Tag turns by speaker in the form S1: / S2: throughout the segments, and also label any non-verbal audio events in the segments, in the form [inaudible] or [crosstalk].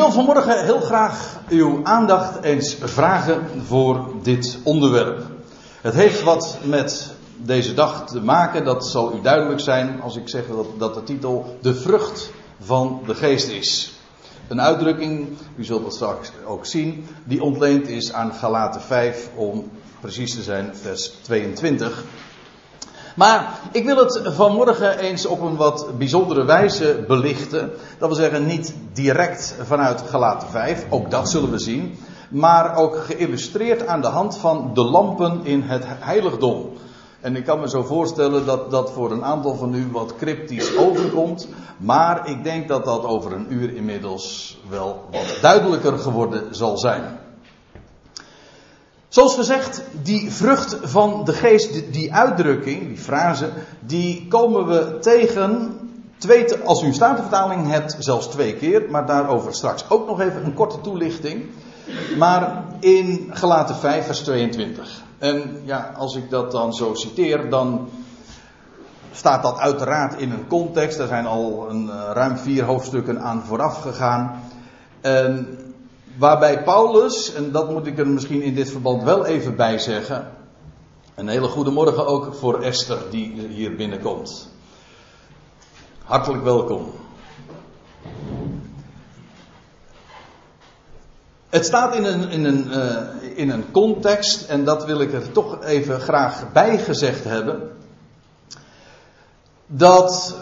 S1: wil vanmorgen heel graag uw aandacht eens vragen voor dit onderwerp. Het heeft wat met deze dag te maken, dat zal u duidelijk zijn als ik zeg dat, dat de titel De vrucht van de geest is. Een uitdrukking, u zult dat straks ook zien, die ontleend is aan Galaten 5 om precies te zijn, vers 22. Maar ik wil het vanmorgen eens op een wat bijzondere wijze belichten. Dat wil zeggen, niet direct vanuit Galaten 5, ook dat zullen we zien. Maar ook geïllustreerd aan de hand van de lampen in het heiligdom. En ik kan me zo voorstellen dat dat voor een aantal van u wat cryptisch overkomt. Maar ik denk dat dat over een uur inmiddels wel wat duidelijker geworden zal zijn. Zoals gezegd, die vrucht van de geest, die uitdrukking, die frase, die komen we tegen, twee, als u een statenvertaling hebt, zelfs twee keer, maar daarover straks ook nog even een korte toelichting. Maar in Gelaten 5, vers 22. En ja, als ik dat dan zo citeer, dan staat dat uiteraard in een context. Er zijn al een, uh, ruim vier hoofdstukken aan vooraf gegaan. En Waarbij Paulus, en dat moet ik er misschien in dit verband wel even bij zeggen. Een hele goede morgen ook voor Esther die hier binnenkomt. Hartelijk welkom. Het staat in een, in, een, uh, in een context, en dat wil ik er toch even graag bij gezegd hebben. Dat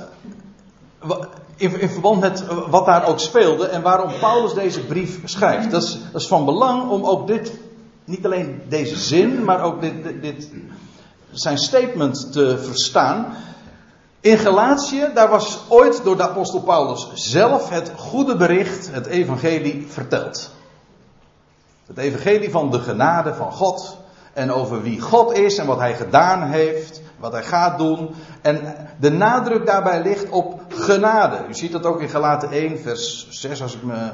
S1: in, verband met wat daar ook speelde en waarom Paulus deze brief schrijft. Dat is, dat is van belang om ook dit, niet alleen deze zin, maar ook dit, dit, dit zijn statement te verstaan. In Galatië, daar was ooit door de apostel Paulus zelf het goede bericht, het evangelie, verteld. Het evangelie van de genade van God en over wie God is en wat hij gedaan heeft wat hij gaat doen. En de nadruk daarbij ligt op genade. U ziet dat ook in Galaten 1, vers 6, als ik me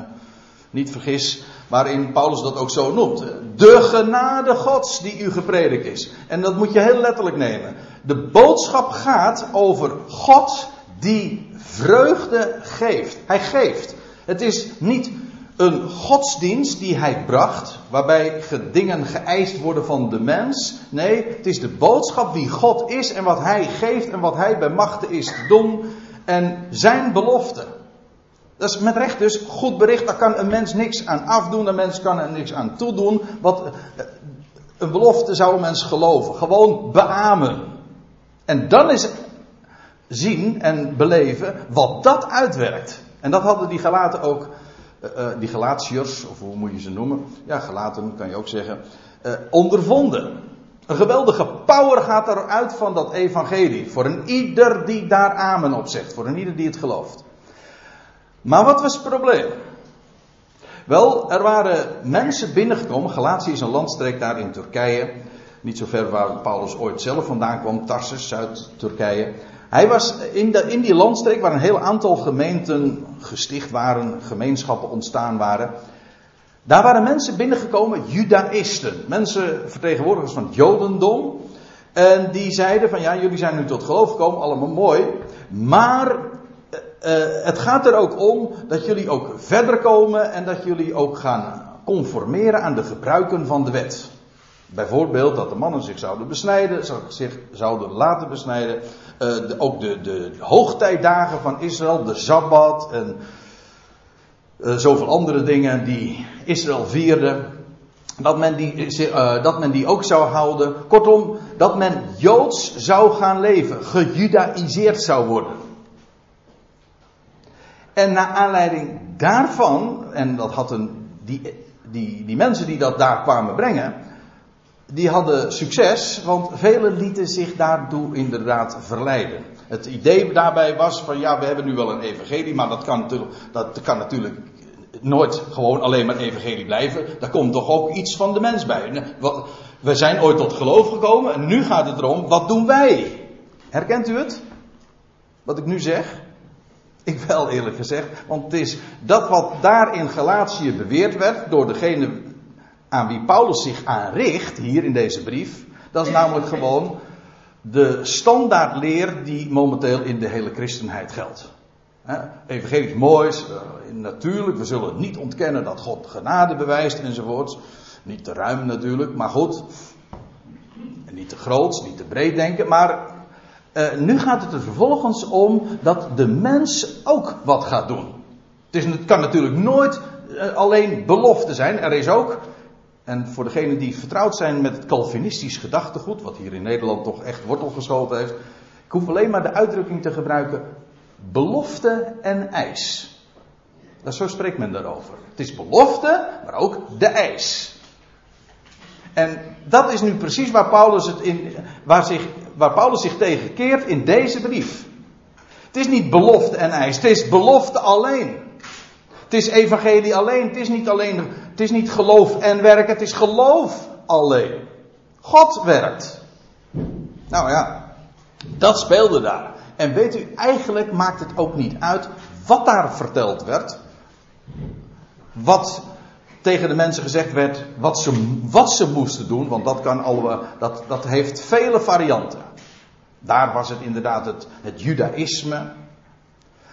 S1: niet vergis, waarin Paulus dat ook zo noemt. De genade Gods die u gepredikt is. En dat moet je heel letterlijk nemen. De boodschap gaat over God die vreugde geeft. Hij geeft. Het is niet een godsdienst die hij bracht, waarbij dingen geëist worden van de mens. Nee, het is de boodschap wie God is en wat hij geeft en wat hij bij machten is te doen en zijn belofte. Dat is met recht dus goed bericht, daar kan een mens niks aan afdoen, een mens kan er niks aan toedoen. Wat, eh, een belofte zou een mens geloven, gewoon beamen. En dan is zien en beleven wat dat uitwerkt. En dat hadden die Galaten ook uh, die Galatiërs, of hoe moet je ze noemen? Ja, gelaten kan je ook zeggen. Uh, ondervonden. Een geweldige power gaat eruit van dat evangelie. Voor een ieder die daar amen op zegt. Voor een ieder die het gelooft. Maar wat was het probleem? Wel, er waren mensen binnengekomen. Galatië is een landstreek daar in Turkije. Niet zo ver waar Paulus ooit zelf vandaan kwam. Tarsus, Zuid-Turkije. Hij was in, die landstreek waar een heel aantal gemeenten gesticht waren, gemeenschappen ontstaan waren. Daar waren mensen binnengekomen, judaïsten, mensen vertegenwoordigers van het jodendom. En die zeiden van ja, jullie zijn nu tot geloof gekomen, allemaal mooi. Maar uh, het gaat er ook om dat jullie ook verder komen en dat jullie ook gaan conformeren aan de gebruiken van de wet. Bijvoorbeeld dat de mannen zich zouden besnijden, zich zouden laten besnijden. De, ook de, de, hoogtijdagen van Israël, de Sabbat en uh, zoveel andere dingen die Israël vierde. Dat men, die, uh, dat men die ook zou houden. Kortom, dat men joods zou gaan leven, gejudaïseerd zou worden. En naar aanleiding daarvan, en dat hadden die, die, die mensen die dat daar kwamen brengen, die hadden succes, want velen lieten zich daartoe inderdaad verleiden. Het idee daarbij was van ja, we hebben nu wel een evangelie, maar dat kan dat kan natuurlijk nooit gewoon alleen maar evangelie blijven. Daar komt toch ook iets van de mens bij. We zijn ooit tot geloof gekomen en nu gaat het erom, wat doen wij? Herkent u het? Wat ik nu zeg? Ik wel eerlijk gezegd, want het is dat wat daar in Galatië beweerd werd door degene aan wie Paulus zich aanricht, hier in deze brief, dat is namelijk gewoon de standaardleer die momenteel in de hele christenheid geldt. Evangelisch moois, natuurlijk, we zullen niet ontkennen dat God genade bewijst enzovoorts. Niet te ruim natuurlijk, maar goed. En niet te groot, niet te breed denken, maar uh, nu gaat het er vervolgens om dat de mens ook wat gaat doen. Het, is, kan natuurlijk nooit uh, alleen belofte zijn. Er is ook, en voor degenen die vertrouwd zijn met het Calvinistisch gedachtegoed, wat hier in Nederland toch echt wortel geschoten heeft. Ik hoef alleen maar de uitdrukking te gebruiken: belofte en eis. Dat zo spreekt men daarover. Het is belofte, maar ook de eis. En dat is nu precies waar Paulus, het in, waar zich, waar Paulus zich tegen keert in deze brief. Het is niet belofte en eis, het is belofte alleen. Het is evangelie alleen, het is niet alleen, het is niet geloof en werk, het is geloof alleen. God werkt. Nou ja, dat speelde daar. En weet u, eigenlijk maakt het ook niet uit wat daar verteld werd. Wat tegen de mensen gezegd werd wat ze, wat ze moesten doen, want dat, kan alle, dat, dat heeft vele varianten. Daar was het inderdaad het, het judaïsme.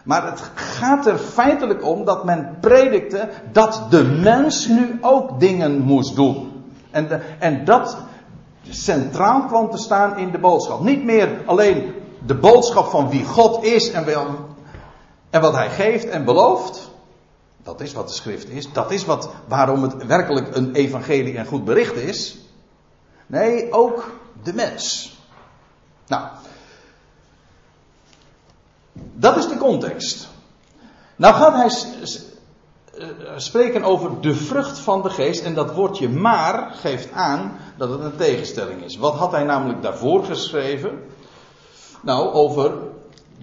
S1: Maar het gaat er feitelijk om dat men predikte dat de mens nu ook dingen moest doen. En, de, en dat centraal kwam te staan in de boodschap. Niet meer alleen de boodschap van wie God is en, wel, en wat hij geeft en belooft. Dat is wat de schrift is. Dat is wat, waarom het werkelijk een evangelie en goed bericht is. Nee, ook de mens. Nou, dat is de context. Nou gaat hij eh, spreken over de vrucht van de geest. En dat woordje maar geeft aan dat het een tegenstelling is. Wat had hij namelijk daarvoor geschreven? Nou, over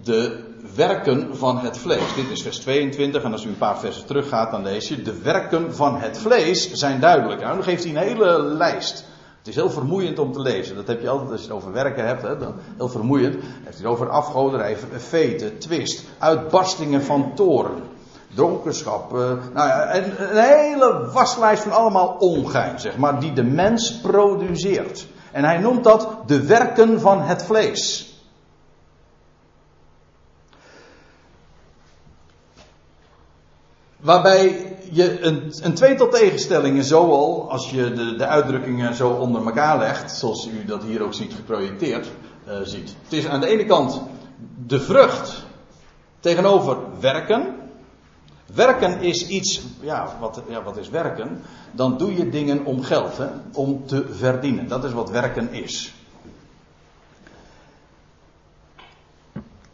S1: de werken van het vlees. Dit is vers 22 en als u een paar versen teruggaat dan lees je, de werken van het vlees zijn duidelijk. Nou, dan geeft hij een hele lijst. Het is heel vermoeiend om te lezen. Dat heb je altijd als je het over werken hebt. Hè, dan heel vermoeiend. Hij heeft het over afgoderij, veten, twist, uitbarstingen van toren, dronkenschap. Nou ja, een, een hele waslijst van allemaal ongein, zeg maar, die de mens produceert. En hij noemt dat de werken van het vlees. Waarbij je een, een tweetal tegenstellingen zo al, als je de, de uitdrukkingen zo onder elkaar legt, zoals u dat hier ook ziet geprojecteerd, uh, ziet. Het is aan de ene kant de vrucht tegenover werken. Werken is iets, ja wat, ja, wat is werken? Dan doe je dingen om geld, hè, om te verdienen. Dat is wat werken is.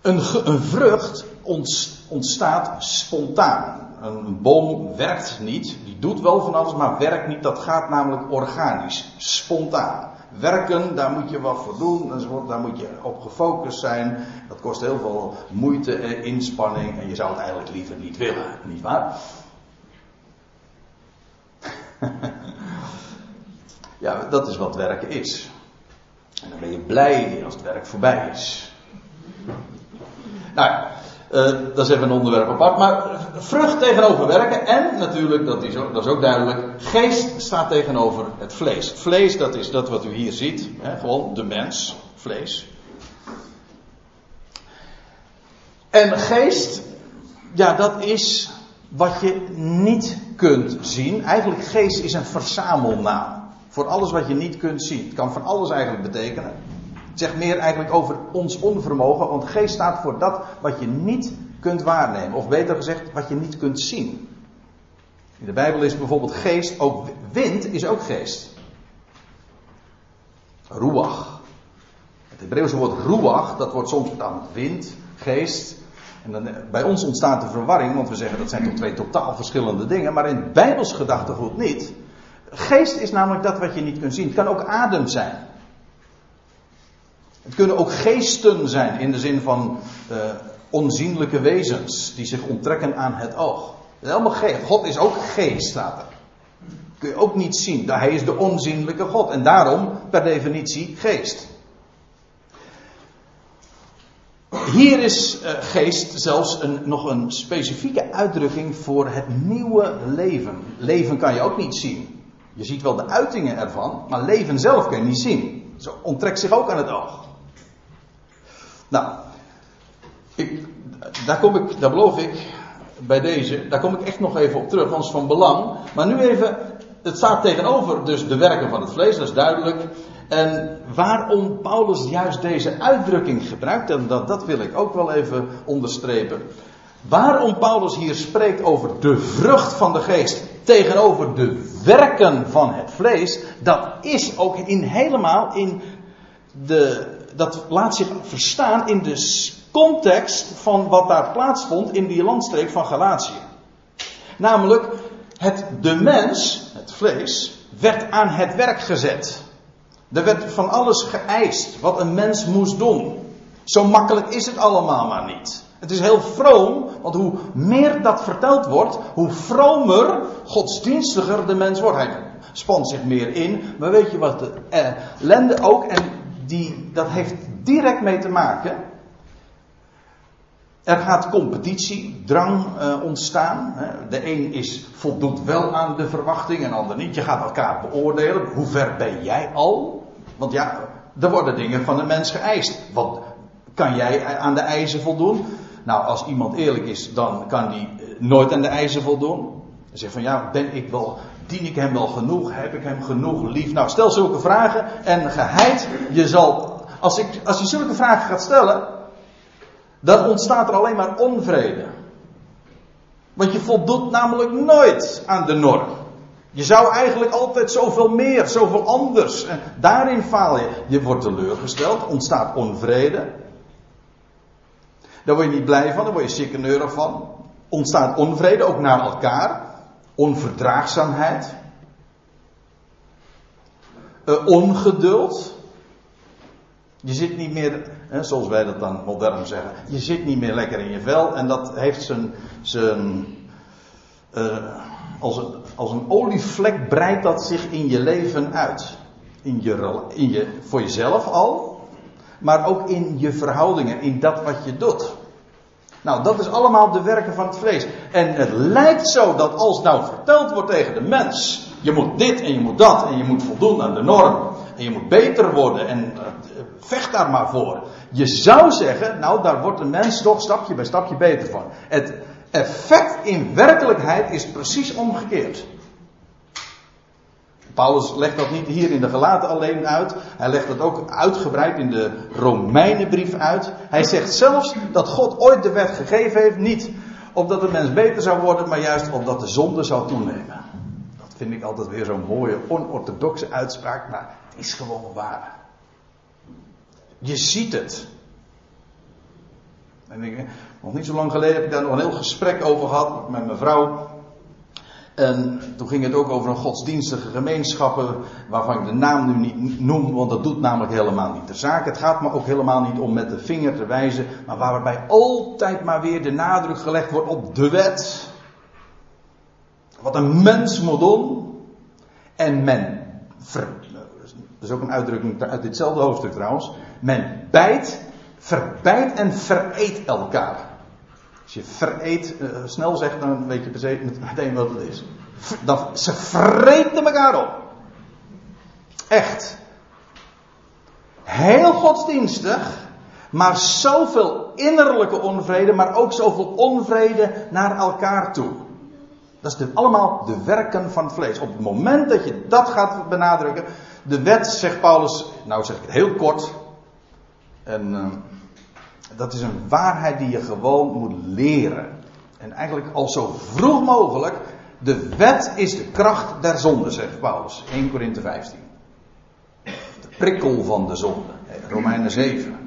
S1: Een, vrucht ontstaat spontaan een boom werkt niet. Die doet wel van alles, maar werkt niet. Dat gaat namelijk organisch, spontaan. Werken, daar moet je wat voor doen. Daar moet je op gefocust zijn. Dat kost heel veel moeite en inspanning. En je zou het eigenlijk liever niet willen, niet waar? [laughs] ja, dat is wat werken is. En dan ben je blij als het werk voorbij is. Nou, uh, dat is even een onderwerp apart. Maar vrucht tegenover werken. En natuurlijk, dat is, ook, dat is ook duidelijk. Geest staat tegenover het vlees. Vlees, dat is dat wat u hier ziet. Hè, gewoon de mens. Vlees. En geest, ja, dat is wat je niet kunt zien. Eigenlijk geest is een verzamelnaam. Voor alles wat je niet kunt zien. Het kan van alles eigenlijk betekenen. Zegt meer eigenlijk over ons onvermogen, want geest staat voor dat wat je niet kunt waarnemen. Of beter gezegd, wat je niet kunt zien. In de Bijbel is bijvoorbeeld geest, ook wind is ook geest. Ruach. Het Hebreeuwse woord ruach, dat wordt soms vertaald wind, geest. En dan, eh, bij ons ontstaat de verwarring, want we zeggen dat zijn toch twee totaal verschillende dingen. Maar in het Bijbels gedachtegoed niet. Geest is namelijk dat wat je niet kunt zien. Het kan ook adem zijn. Het kunnen ook geesten zijn in de zin van uh, onzienlijke wezens die zich onttrekken aan het oog. Dat helemaal geest. God is ook geest, staat er. Kun je ook niet zien. Hij is de onzienlijke God en daarom per definitie geest. Hier is uh, geest zelfs een, nog een specifieke uitdrukking voor het nieuwe leven. Leven kan je ook niet zien. Je ziet wel de uitingen ervan, maar leven zelf kan je niet zien. Zo onttrekt zich ook aan het oog. Nou, ik, daar kom ik, daar beloof ik, bij deze, daar kom ik echt nog even op terug, want het is van belang. Maar nu even, het staat tegenover dus de werken van het vlees, dat is duidelijk. En waarom Paulus juist deze uitdrukking gebruikt, en dat, dat wil ik ook wel even onderstrepen. Waarom Paulus hier spreekt over de vrucht van de geest tegenover de werken van het vlees, dat is ook in helemaal in de, dat laat zich verstaan in de context van wat daar plaatsvond in die landstreek van Galatië. Namelijk, het, de mens, het vlees, werd aan het werk gezet. Er werd van alles geëist wat een mens moest doen. Zo makkelijk is het allemaal maar niet. Het is heel vroom, want hoe meer dat verteld wordt, hoe vromer, godsdienstiger de mens wordt. Hij spant zich meer in, maar weet je wat de ellende ook, en die, dat heeft direct mee te maken. Er gaat competitie, drang uh, ontstaan. De een is, voldoet wel aan de verwachting en de ander niet. Je gaat elkaar beoordelen. Hoe ver ben jij al? Want ja, er worden dingen van de mens geëist. Wat kan jij aan de eisen voldoen? Nou, als iemand eerlijk is, dan kan die eh, nooit aan de eisen voldoen. Dan zegt van ja, ben ik wel, dien ik hem wel genoeg? Heb ik hem genoeg lief? Nou, stel zulke vragen en geheid, je zal, als, ik, als je zulke vragen gaat stellen, dan ontstaat er alleen maar onvrede. Want je voldoet namelijk nooit aan de norm. Je zou eigenlijk altijd zoveel meer, zoveel anders. En daarin faal je. Je wordt teleurgesteld, ontstaat onvrede. Daar word je niet blij van, daar word je ziekeneurig van. Ontstaat onvrede, ook naar elkaar. Onverdraagzaamheid. Uh, ongeduld. Je zit niet meer, hè, zoals wij dat dan modern zeggen, je zit niet meer lekker in je vel. En dat heeft zijn, zijn uh, als, een, als een olievlek breidt dat zich in je leven uit. In je, in je, voor jezelf al, maar ook in je verhoudingen, in dat wat je doet. Nou, dat is allemaal de werken van het vlees. En het lijkt zo dat als nou verteld wordt tegen de mens, je moet dit en je moet dat en je moet voldoen aan de norm en je moet beter worden en uh, vecht daar maar voor. Je zou zeggen, nou daar wordt de mens toch stapje bij stapje beter van. Het effect in werkelijkheid is precies omgekeerd. Paulus legt dat niet hier in de gelaten alleen uit. Hij legt dat ook uitgebreid in de Romeinenbrief uit. Hij zegt zelfs dat God ooit de wet gegeven heeft. Niet opdat de mens beter zou worden, maar juist opdat de zonde zou toenemen. Dat vind ik altijd weer zo'n mooie, onorthodoxe uitspraak, maar het is gewoon waar. Je ziet het. En ik, nog niet zo lang geleden heb ik daar nog een heel gesprek over gehad met mijn vrouw. En toen ging het ook over een godsdienstige gemeenschappen, waarvan ik de naam nu niet noem, want dat doet namelijk helemaal niet de zaak. Het gaat me ook helemaal niet om met de vinger te wijzen, maar waarbij altijd maar weer de nadruk gelegd wordt op de wet. Wat een mens moet doen. En men, ver, dat is ook een uitdrukking uit ditzelfde hoofdstuk trouwens, men bijt, verbijt en vereet elkaar. Als je vereet, uh, snel zegt, dan weet je meteen wat het is. Dat, ze vreten elkaar op. Echt. Heel godsdienstig, maar zoveel innerlijke onvrede, maar ook zoveel onvrede naar elkaar toe. Dat is de, allemaal de werken van het vlees. Op het moment dat je dat gaat benadrukken, de wet, zegt Paulus, nou zeg ik het heel kort, en uh, dat is een waarheid die je gewoon moet leren. En eigenlijk al zo vroeg mogelijk. De wet is de kracht der zonde, zegt Paulus. 1 Korinthe 15. De prikkel van de zonde. Romeinen 7.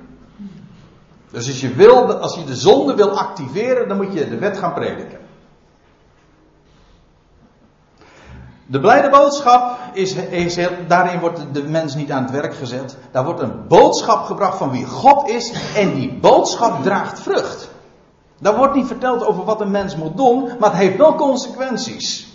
S1: Dus als je, wil, als je de zonde wil activeren, dan moet je de wet gaan prediken. De blijde boodschap is, is, daarin wordt de mens niet aan het werk gezet. Daar wordt een boodschap gebracht van wie God is en die boodschap draagt vrucht. Daar wordt niet verteld over wat een mens moet doen, maar het heeft wel consequenties.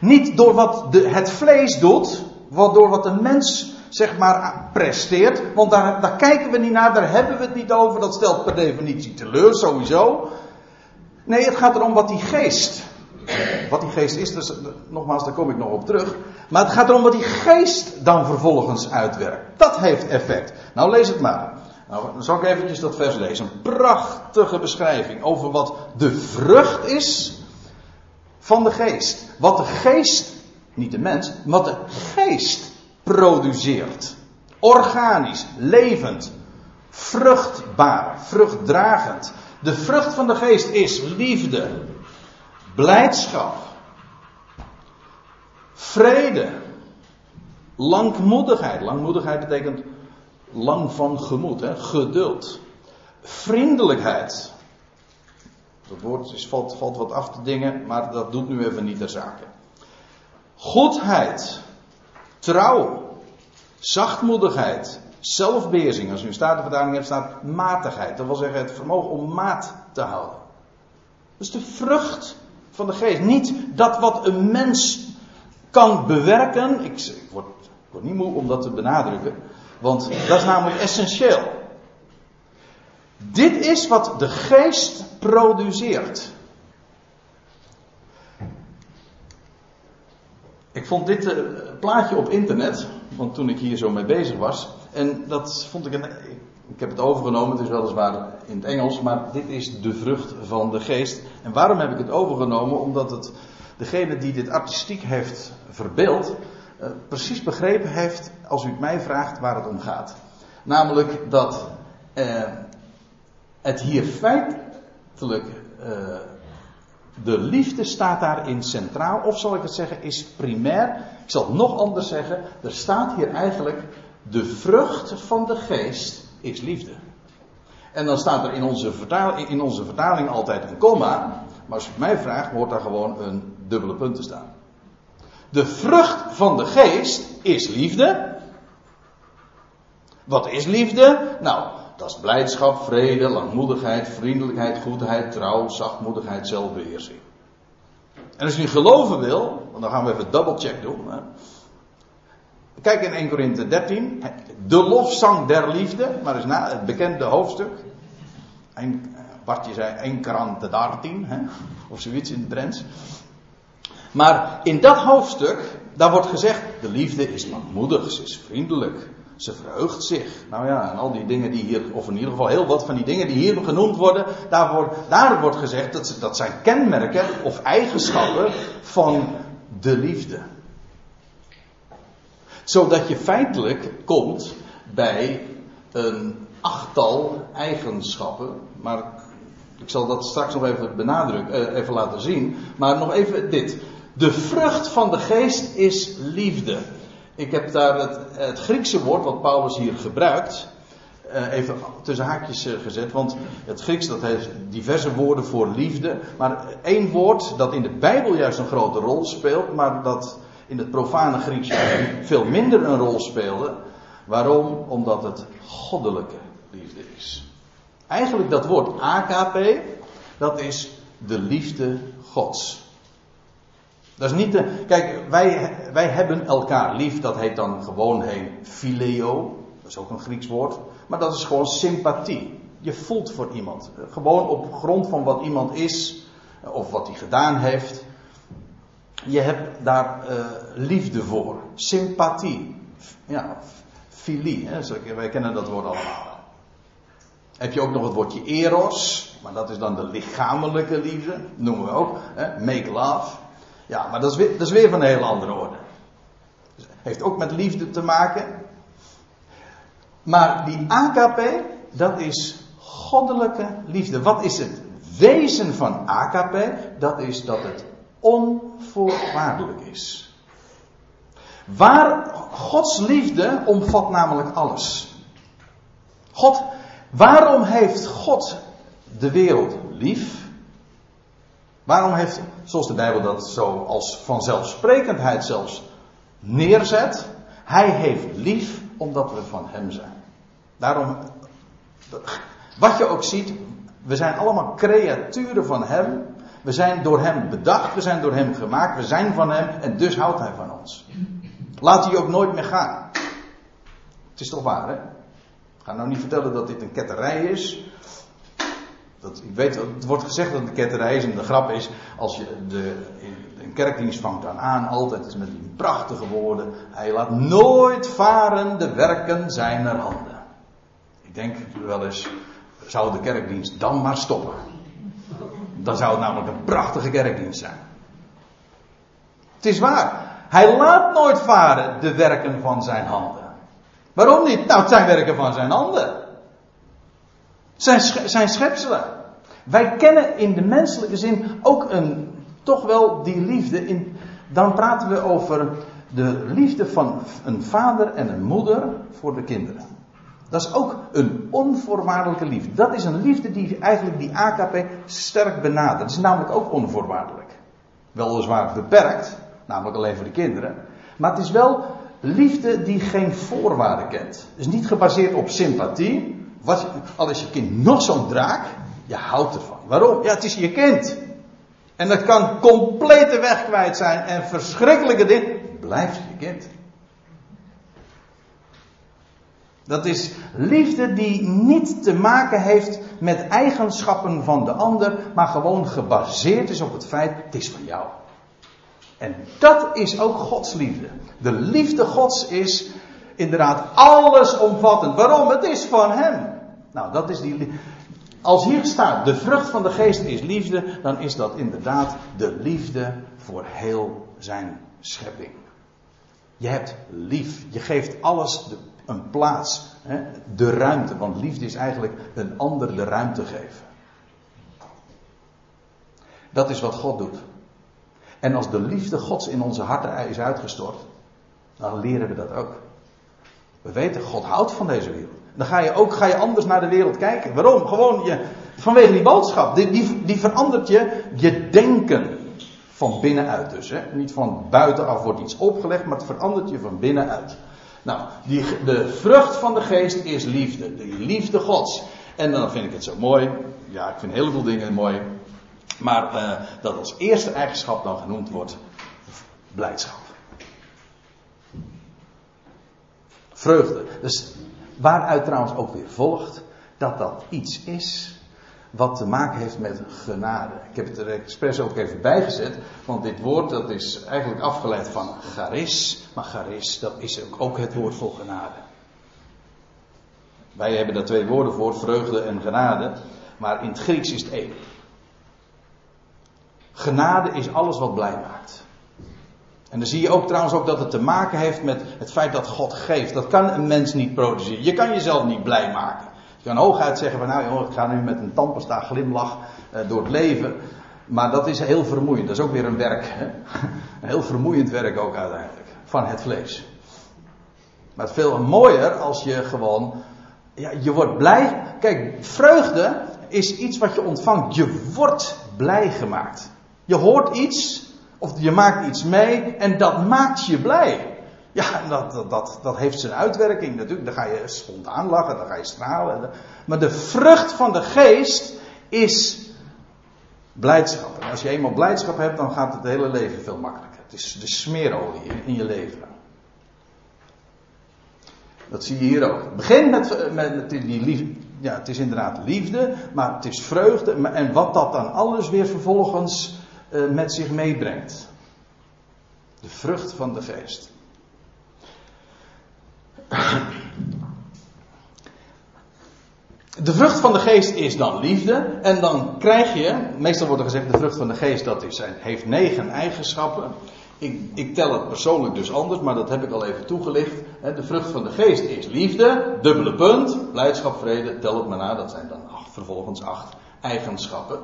S1: Niet door wat de, het vlees doet, wat door wat de mens zeg maar presteert, want daar, daar kijken we niet naar, daar hebben we het niet over, dat stelt per definitie teleur, sowieso. Nee, het gaat erom wat die geest wat die geest is, dus, nogmaals, daar kom ik nog op terug. Maar het gaat erom wat die geest dan vervolgens uitwerkt. Dat heeft effect. Nou, lees het maar. Nou, dan zal ik eventjes dat vers lezen. Een prachtige beschrijving over wat de vrucht is van de geest. Wat de geest, niet de mens, wat de geest produceert. Organisch, levend, vruchtbaar, vruchtdragend. De vrucht van de geest is liefde, blijdschap, vrede, langmoedigheid. Langmoedigheid betekent lang van gemoed, hè? geduld, vriendelijkheid. Dat woord is, valt, valt wat af te dingen, maar dat doet nu even niet ter zake. Goedheid, trouw, zachtmoedigheid, zelfbeheersing. Als u een statenvertaling hebt, staat matigheid. Dat wil zeggen het vermogen om maat te houden. Dat is de vrucht van de geest. Niet dat wat een mens kan bewerken. Ik, ik, word, niet moe om dat te benadrukken. Want dat is namelijk essentieel. Dit is wat de geest produceert. Ik vond dit uh, plaatje op internet, want toen ik hier zo mee bezig was, en dat vond ik een. Heb het overgenomen, het is weliswaar in het Engels, maar dit is de vrucht van de geest. En waarom heb ik het overgenomen? Omdat het degene die dit artistiek heeft verbeeld, uh, precies begrepen heeft, als u het mij vraagt, waar het om gaat. Namelijk dat uh, het hier feitelijk uh, de liefde staat daarin centraal, of zal ik het zeggen, is primair. Ik zal het nog anders zeggen. Er staat hier eigenlijk de vrucht van de geest is liefde. En dan staat er in onze, vertaling, in onze vertaling altijd een komma. Maar als je het mij vraagt, hoort daar gewoon een dubbele punt te staan. De vrucht van de geest is liefde. Wat is liefde? Nou, dat is blijdschap, vrede, langmoedigheid, vriendelijkheid, goedheid, trouw, zachtmoedigheid, zelfbeheersing. En als u geloven wil, dan gaan we even double-check doen. Kijk in 1 Korinthe 13, de lofzang der liefde, maar is na het bekende hoofdstuk. Een, Bartje zei 1 Korinthe 13, hè, of zoiets in het Drents. Maar in dat hoofdstuk, daar wordt gezegd, de liefde is langmoedig, ze is vriendelijk, ze verheugt zich. Nou ja, en al die dingen die hier, of in ieder geval heel wat van die dingen die hier genoemd worden, daar wordt, daar wordt gezegd dat, dat zijn kenmerken of eigenschappen van de liefde. Zodat je feitelijk komt bij een achttal eigenschappen, maar ik zal dat straks nog even benadrukken, even laten zien. Maar nog even dit. De vrucht van de geest is liefde. Ik heb daar het, het Griekse woord wat Paulus hier gebruikt. Uh, even tussen haakjes uh, gezet, want het Grieks dat heeft diverse woorden voor liefde. Maar één woord dat in de Bijbel juist een grote rol speelt, maar dat in het profane Grieks veel minder een rol speelde. Waarom? Omdat het goddelijke liefde is. Eigenlijk dat woord AKP, dat is de liefde Gods. Dat is niet de. Kijk, wij, wij hebben elkaar lief, dat heet dan gewoon heen phileo. Dat is ook een Grieks woord. Maar dat is gewoon sympathie. Je voelt voor iemand. Gewoon op grond van wat iemand is, of wat hij gedaan heeft. Je hebt daar uh, liefde voor. Sympathie. Ja, filie. Hè? Wij kennen dat woord allemaal. Heb je ook nog het woordje eros. Maar dat is dan de lichamelijke liefde. Noemen we ook. Hè? Make love. Ja, maar dat is, weer, dat is weer van een hele andere orde. Dus heeft ook met liefde te maken. Maar die AKP, dat is goddelijke liefde. Wat is het wezen van AKP? Dat is dat het onvoorwaardelijk is. Waar Gods liefde omvat namelijk alles. God, waarom heeft God de wereld lief? Waarom heeft, zoals de Bijbel dat zo als vanzelfsprekendheid zelfs neerzet, hij heeft lief omdat we van hem zijn. Daarom, wat je ook ziet, we zijn allemaal creaturen van hem. We zijn door hem bedacht, we zijn door hem gemaakt, we zijn van hem en dus houdt hij van ons. Laat hij ook nooit meer gaan. Het is toch waar, hè? Ik ga nou niet vertellen dat dit een ketterij is. Dat, ik weet, het wordt gezegd dat het een ketterij is en de grap is, als je de, een kerkdienst vangt dan aan, altijd met die prachtige woorden. Hij laat nooit varen de werken zijner handen. Ik Ik denk wel eens, zou de kerkdienst dan maar stoppen. Dan zou het namelijk een prachtige kerkdienst zijn. Het is waar. Hij laat nooit varen de werken van zijn handen. Waarom niet? Nou, het zijn werken van zijn handen. Zijn, zijn schepselen. Wij kennen in de menselijke zin ook een, toch wel die liefde. In, dan praten we over de liefde van een vader en een moeder voor de kinderen. Dat is ook een onvoorwaardelijke liefde. Dat is een liefde die eigenlijk die AKP sterk benadert. Dat is namelijk ook onvoorwaardelijk. Weliswaar beperkt, namelijk alleen voor de kinderen. Maar het is wel liefde die geen voorwaarden kent. Het is niet gebaseerd op sympathie. Wat, al is je kind nog zo'n draak, je houdt ervan. Waarom? Ja, het is je kind. En dat kan complete weg kwijt zijn en verschrikkelijke dingen. Blijft je kind. Dat is liefde die niet te maken heeft met eigenschappen van de ander, maar gewoon gebaseerd is op het feit, het is van jou. En dat is ook Gods liefde. De liefde Gods is inderdaad allesomvattend. Waarom? Het is van Hem. Nou, dat is die. Als hier staat, de vrucht van de geest is liefde, dan is dat inderdaad de liefde voor heel zijn schepping. Je hebt lief. Je geeft alles de, een plaats. Hè? De ruimte. Want liefde is eigenlijk een ander de ruimte geven. Dat is wat God doet. En als de liefde Gods in onze harten is uitgestort, dan leren we dat ook. We weten, God houdt van deze wereld. Dan ga je ook ga je anders naar de wereld kijken. Waarom? Gewoon je, vanwege die boodschap. Die, die, verandert je, je denken. Van binnenuit dus. Hè? Niet van buitenaf wordt iets opgelegd, maar het verandert je van binnenuit. Nou, die, de vrucht van de geest is liefde. De liefde Gods. En dan vind ik het zo mooi. Ja, ik vind een heleboel dingen mooi. Maar uh, dat als eerste eigenschap dan genoemd wordt blijdschap. Vreugde. Dus waaruit trouwens ook weer volgt dat dat iets is wat te maken heeft met genade. Ik heb het er expres ook even bijgezet, want dit woord dat is eigenlijk afgeleid van charis, maar charis dat is ook het woord voor genade. Wij hebben daar twee woorden voor, vreugde en genade, maar in het Grieks is het één. Genade is alles wat blij maakt. En dan zie je ook trouwens ook dat het te maken heeft met het feit dat God geeft. Dat kan een mens niet produceren. Je kan jezelf niet blij maken. Je kan hooguit zeggen van nou joh, ik ga nu met een tandpasta glimlach uh, door het leven. Maar dat is heel vermoeiend. Dat is ook weer een werk. [laughs] Een heel vermoeiend werk ook uiteindelijk. Van het vlees. Maar het veel mooier als je gewoon. Ja, je wordt blij. Kijk, vreugde is iets wat je ontvangt. Je wordt blij gemaakt. Je hoort iets, of je maakt iets mee en dat maakt je blij. Ja, dat, dat, dat, heeft zijn uitwerking natuurlijk. Dan ga je spontaan lachen, dan ga je stralen. Maar de vrucht van de geest is blijdschap. En als je eenmaal blijdschap hebt, dan gaat het hele leven veel makkelijker. Het is de smeerolie in je leven. Dat zie je hier ook. Het begint met, met die liefde. Ja, het is inderdaad liefde, maar het is vreugde. En wat dat dan alles weer vervolgens uh, met zich meebrengt. De vrucht van de geest. De vrucht van de geest is dan liefde. En dan krijg je, meestal wordt er gezegd, de vrucht van de geest dat is, heeft negen eigenschappen. Ik, ik, tel het persoonlijk dus anders, maar dat heb ik al even toegelicht. De vrucht van de geest is liefde, dubbele punt, blijdschap, vrede, tel het maar na, dat zijn dan acht, vervolgens acht eigenschappen.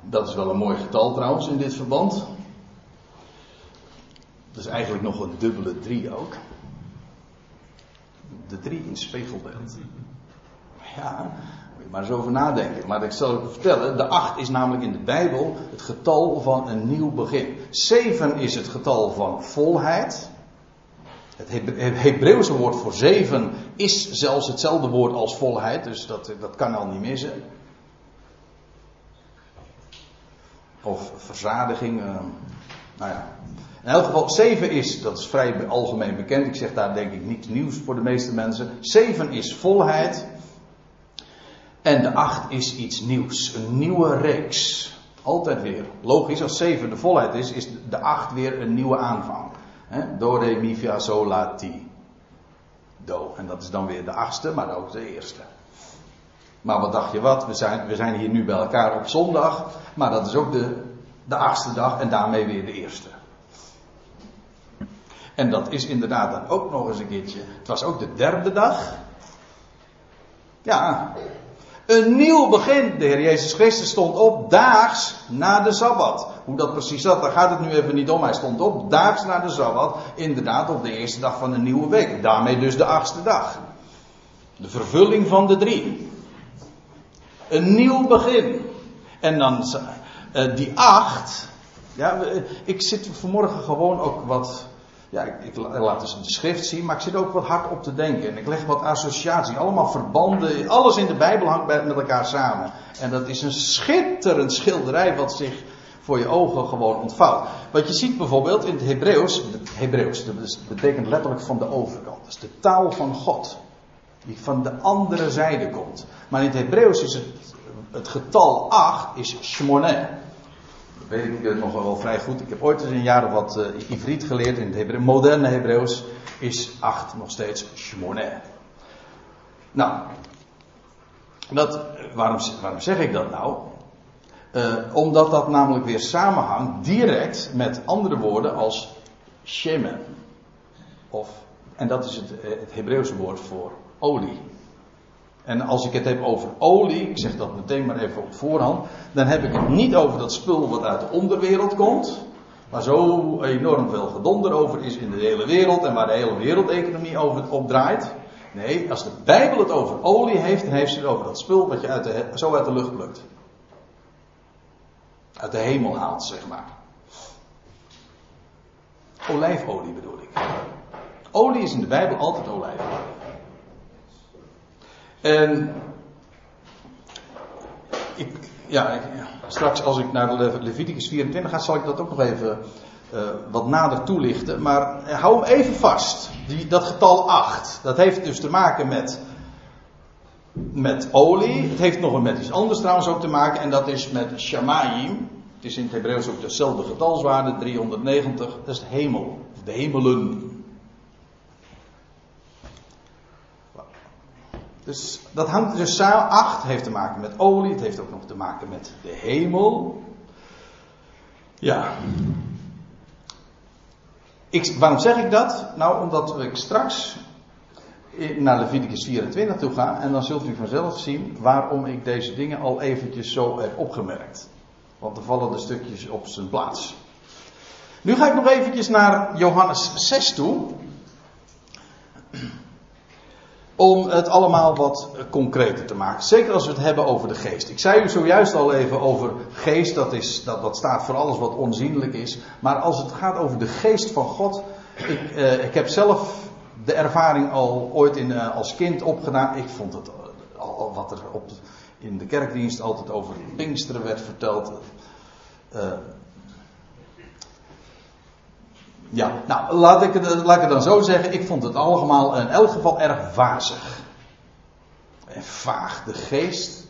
S1: Dat is wel een mooi getal trouwens in dit verband. Dat is eigenlijk nog een dubbele drie ook. De drie in spiegelbeeld. Ja, moet je maar eens over nadenken. Maar ik zal je vertellen, de acht is namelijk in de Bijbel het getal van een nieuw begin. Zeven is het getal van volheid. Het Hebreeuwse woord voor zeven is zelfs hetzelfde woord als volheid, dus dat, dat kan al niet missen. Of verzadiging. Uh, nou ja. In elk geval, 7 is, dat is vrij algemeen bekend. Ik zeg daar denk ik niets nieuws voor de meeste mensen. 7 is volheid. En de 8 is iets nieuws. Een nieuwe reeks. Altijd weer. Logisch, als 7 de volheid is, is de 8 weer een nieuwe aanvang. Do, re, mi, fa, sol, la, ti. Do. En dat is dan weer de achtste, maar ook de eerste. Maar wat dacht je wat? We zijn, we zijn hier nu bij elkaar op zondag. Maar dat is ook de, de achtste dag en daarmee weer de eerste. En dat is inderdaad dan ook nog eens een keertje. Het was ook de derde dag. Ja. Een nieuw begin. De Heer Jezus Christus stond op daags na de Sabbat. Hoe dat precies zat, daar gaat het nu even niet om. Hij stond op daags na de Sabbat. Inderdaad op de eerste dag van een nieuwe week. Daarmee dus de achtste dag. De vervulling van de drie. Een nieuw begin. En dan uh, die acht. Ja, ik zit vanmorgen gewoon ook wat ja, ik, laat dus de schrift zien, maar ik zit ook wat hard op te denken. En ik leg wat associatie, allemaal verbanden. Alles in de Bijbel hangt met elkaar samen. En dat is een schitterend schilderij wat zich voor je ogen gewoon ontvouwt. Wat je ziet bijvoorbeeld in het Hebreeuws. Hebreeuws, dat betekent letterlijk van de overkant. Dat is de taal van God. Die van de andere zijde komt. Maar in het Hebreeuws is het, het getal 8 is shmoneh weet ik nog wel vrij goed. Ik heb ooit eens een jaar of wat uh, Ivriet geleerd in het Hebreeuws. Moderne Hebreeuws is 8 nog steeds Shmoneh. Nou, dat, waarom, waarom zeg ik dat nou? Uh, omdat dat namelijk weer samenhangt direct met andere woorden als Shemen. Of, en dat is het, eh, het Hebreeuwse woord voor olie. En als ik het heb over olie, ik zeg dat meteen maar even op voorhand, dan heb ik het niet over dat spul wat uit de onderwereld komt, waar zo enorm veel gedonder over is in de hele wereld en waar de hele wereldeconomie over op draait. Nee, als de Bijbel het over olie heeft, dan heeft ze het over dat spul wat je uit de, zo uit de lucht plukt. Uit de hemel haalt, zeg maar. Olijfolie bedoel ik. Olie is in de Bijbel altijd olijfolie. En ik, ja, straks als ik naar de Leviticus 24 ga, zal ik dat ook nog even uh, wat nader toelichten. Maar uh, hou hem even vast. Die, dat getal 8. Dat heeft dus te maken met, met olie. Het heeft nog met iets anders trouwens ook te maken. En dat is met shamayim. Het is in het Hebreeuws ook dezelfde getalswaarde, 390. Dat is de hemel. De hemelen. Dus dat hangt dus samen. Acht heeft te maken met olie. Het heeft ook nog te maken met de hemel. Ja. Ik, waarom zeg ik dat? Nou, omdat ik straks naar Leviticus 24 toe ga. En dan zult u vanzelf zien waarom ik deze dingen al eventjes zo heb opgemerkt. Want er vallen de stukjes op zijn plaats. Nu ga ik nog eventjes naar Johannes 6 toe om het allemaal wat concreter te maken. Zeker als we het hebben over de geest. Ik zei u zojuist al even over geest, dat, is, dat, dat staat voor alles wat onzienlijk is. Maar als het gaat over de geest van God. Ik, eh, ik heb zelf de ervaring al ooit in, uh, als kind opgedaan. Ik vond het al, wat er op, in de kerkdienst altijd over Pinksteren werd verteld. Uh, ja, nou, laat ik, het, laat ik dan zo zeggen. Ik vond het allemaal in elk geval erg wazig. En vaag. De geest.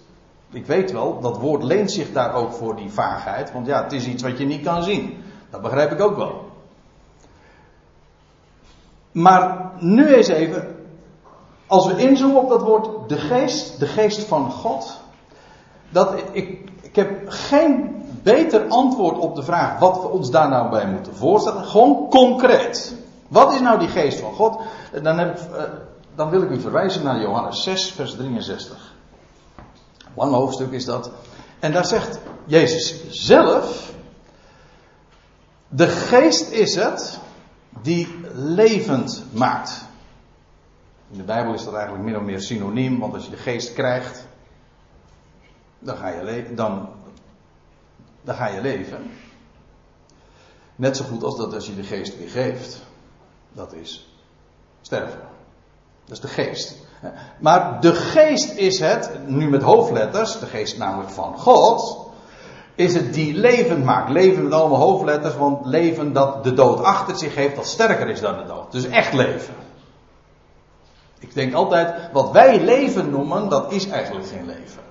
S1: Ik weet wel, dat woord leent zich daar ook voor die vaagheid. Want ja, het is iets wat je niet kan zien. Dat begrijp ik ook wel. Maar nu eens even. Als we inzoomen op dat woord de geest, de geest van God. Dat, ik, ik heb geen beter antwoord op de vraag wat we ons daar nou bij moeten voorstellen. Gewoon concreet. Wat is nou die geest van God? Dan, heb, uh, dan wil ik u verwijzen naar Johannes 6, vers 63. Lang hoofdstuk is dat. En daar zegt Jezus zelf: De geest is het die levend maakt. In de Bijbel is dat eigenlijk min of meer synoniem, want als je de geest krijgt, dan, ga je dan dan ga je leven. Net zo goed als dat als je de geest weer geeft. Dat is sterven. Dat is de geest. Maar de geest is het, nu met hoofdletters, de geest namelijk van God, is het die levend maakt. Leven met allemaal hoofdletters, want leven dat de dood achter zich heeft, dat sterker is dan de dood. Dus echt leven. Ik denk altijd, wat wij leven noemen, dat is eigenlijk geen leven.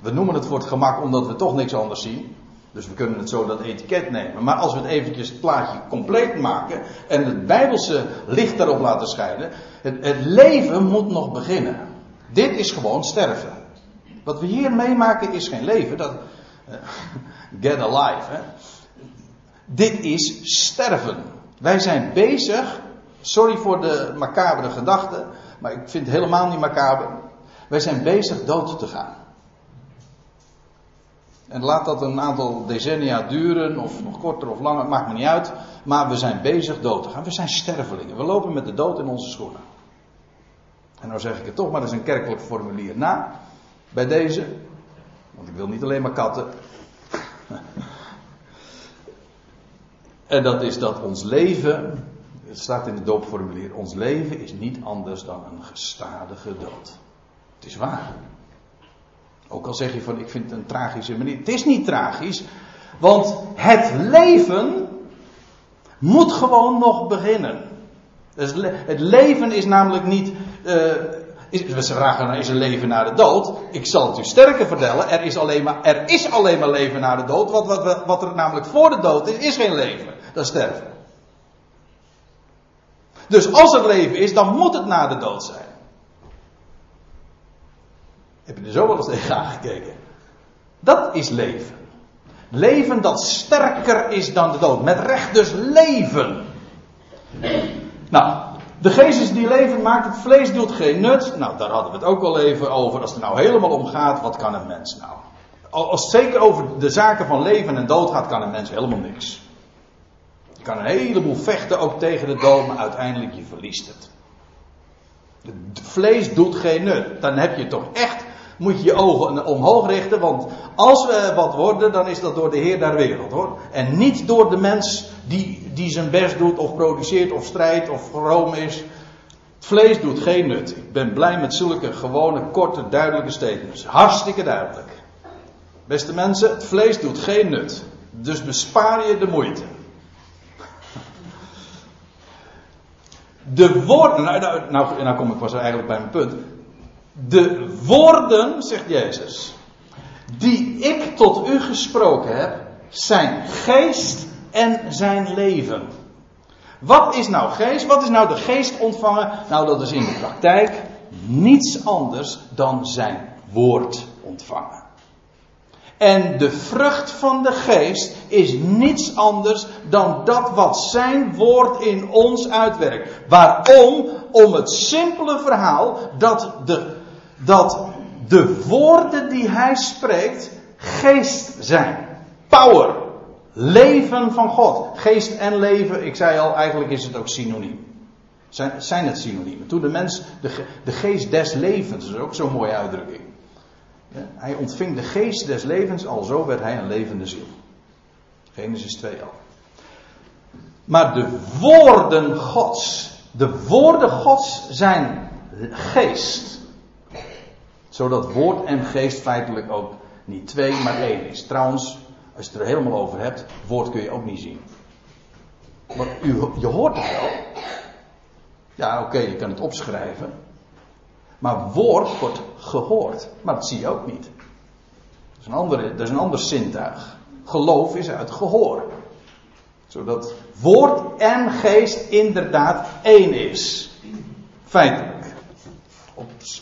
S1: We noemen het voor het gemak omdat we toch niks anders zien. Dus we kunnen het zo dat etiket nemen. Maar als we het eventjes het plaatje compleet maken en het bijbelse licht daarop laten schijnen. Het, het leven moet nog beginnen. Dit is gewoon sterven. Wat we hier meemaken is geen leven. Dat, uh, [laughs] get alive. Hè. Dit is sterven. Wij zijn bezig. Sorry voor de macabere gedachte. Maar ik vind het helemaal niet macaber. Wij zijn bezig dood te gaan. En laat dat een aantal decennia duren, of nog korter of langer, maakt me niet uit. Maar we zijn bezig dood te gaan. We zijn stervelingen. We lopen met de dood in onze schoenen. En nou zeg ik het toch maar, dat is een kerkelijk formulier na. Bij deze. Want ik wil niet alleen maar katten. [laughs] en dat is dat ons leven, het staat in het doopformulier, ons leven is niet anders dan een gestadige dood. Het is waar. Ook al zeg je van ik vind het een tragische manier. Het is niet tragisch. Want het leven moet gewoon nog beginnen. Het leven is namelijk niet. Uh, is, we vragen is er leven na de dood. Ik zal het u sterker vertellen. Er is alleen maar, er is alleen maar leven na de dood. Wat, wat, wat er namelijk voor de dood is, is geen leven. Dat is sterven. Dus als er leven is, dan moet het na de dood zijn. Heb je er zo wel eens tegen aangekeken? Dat is leven. Leven dat sterker is dan de dood. Met recht dus leven. Nou, de geest is die leven maakt, het vlees doet geen nut. Nou, daar hadden we het ook al even over. Als het nou helemaal om gaat, wat kan een mens nou? Als zeker over de zaken van leven en dood gaat, kan een mens helemaal niks. Je kan een heleboel vechten ook tegen de dood, maar uiteindelijk je verliest het. Het vlees doet geen nut. Dan heb je toch echt moet je je ogen omhoog richten. Want als we wat worden, dan is dat door de Heer der wereld hoor. En niet door de mens die, die zijn best doet, of produceert, of strijdt, of vroom is. Het vlees doet geen nut. Ik ben blij met zulke gewone, korte, duidelijke statements. Hartstikke duidelijk. Beste mensen, het vlees doet geen nut. Dus bespaar je de moeite. De woorden, nou, nou, nou, nou kom ik pas eigenlijk bij mijn punt. De woorden, zegt Jezus, die ik tot u gesproken heb, zijn geest en zijn leven. Wat is nou geest? Wat is nou de geest ontvangen? Nou, dat is in de praktijk niets anders dan zijn woord ontvangen. En de vrucht van de geest is niets anders dan dat wat zijn woord in ons uitwerkt. Waarom? Om het simpele verhaal dat de dat de woorden die hij spreekt geest zijn. Power. Leven van God. Geest en leven, ik zei al, eigenlijk is het ook synoniem. Zijn, zijn het synoniemen. Toen de mens, de, de geest des levens, dat is ook zo'n mooie uitdrukking. Hij ontving de geest des levens, al zo werd hij een levende ziel. Genesis 2 al. Maar de woorden Gods, de woorden Gods zijn geest zodat woord en geest feitelijk ook niet twee, maar één is. Trouwens, als je het er helemaal over hebt, woord kun je ook niet zien. Want u, je hoort het wel. Ja, oké, je kan het opschrijven. Maar woord wordt gehoord. Maar dat zie je ook niet. Dat is een, andere, dat is een ander zintuig. Geloof is uit gehoor. Zodat woord en geest inderdaad één is. Feitelijk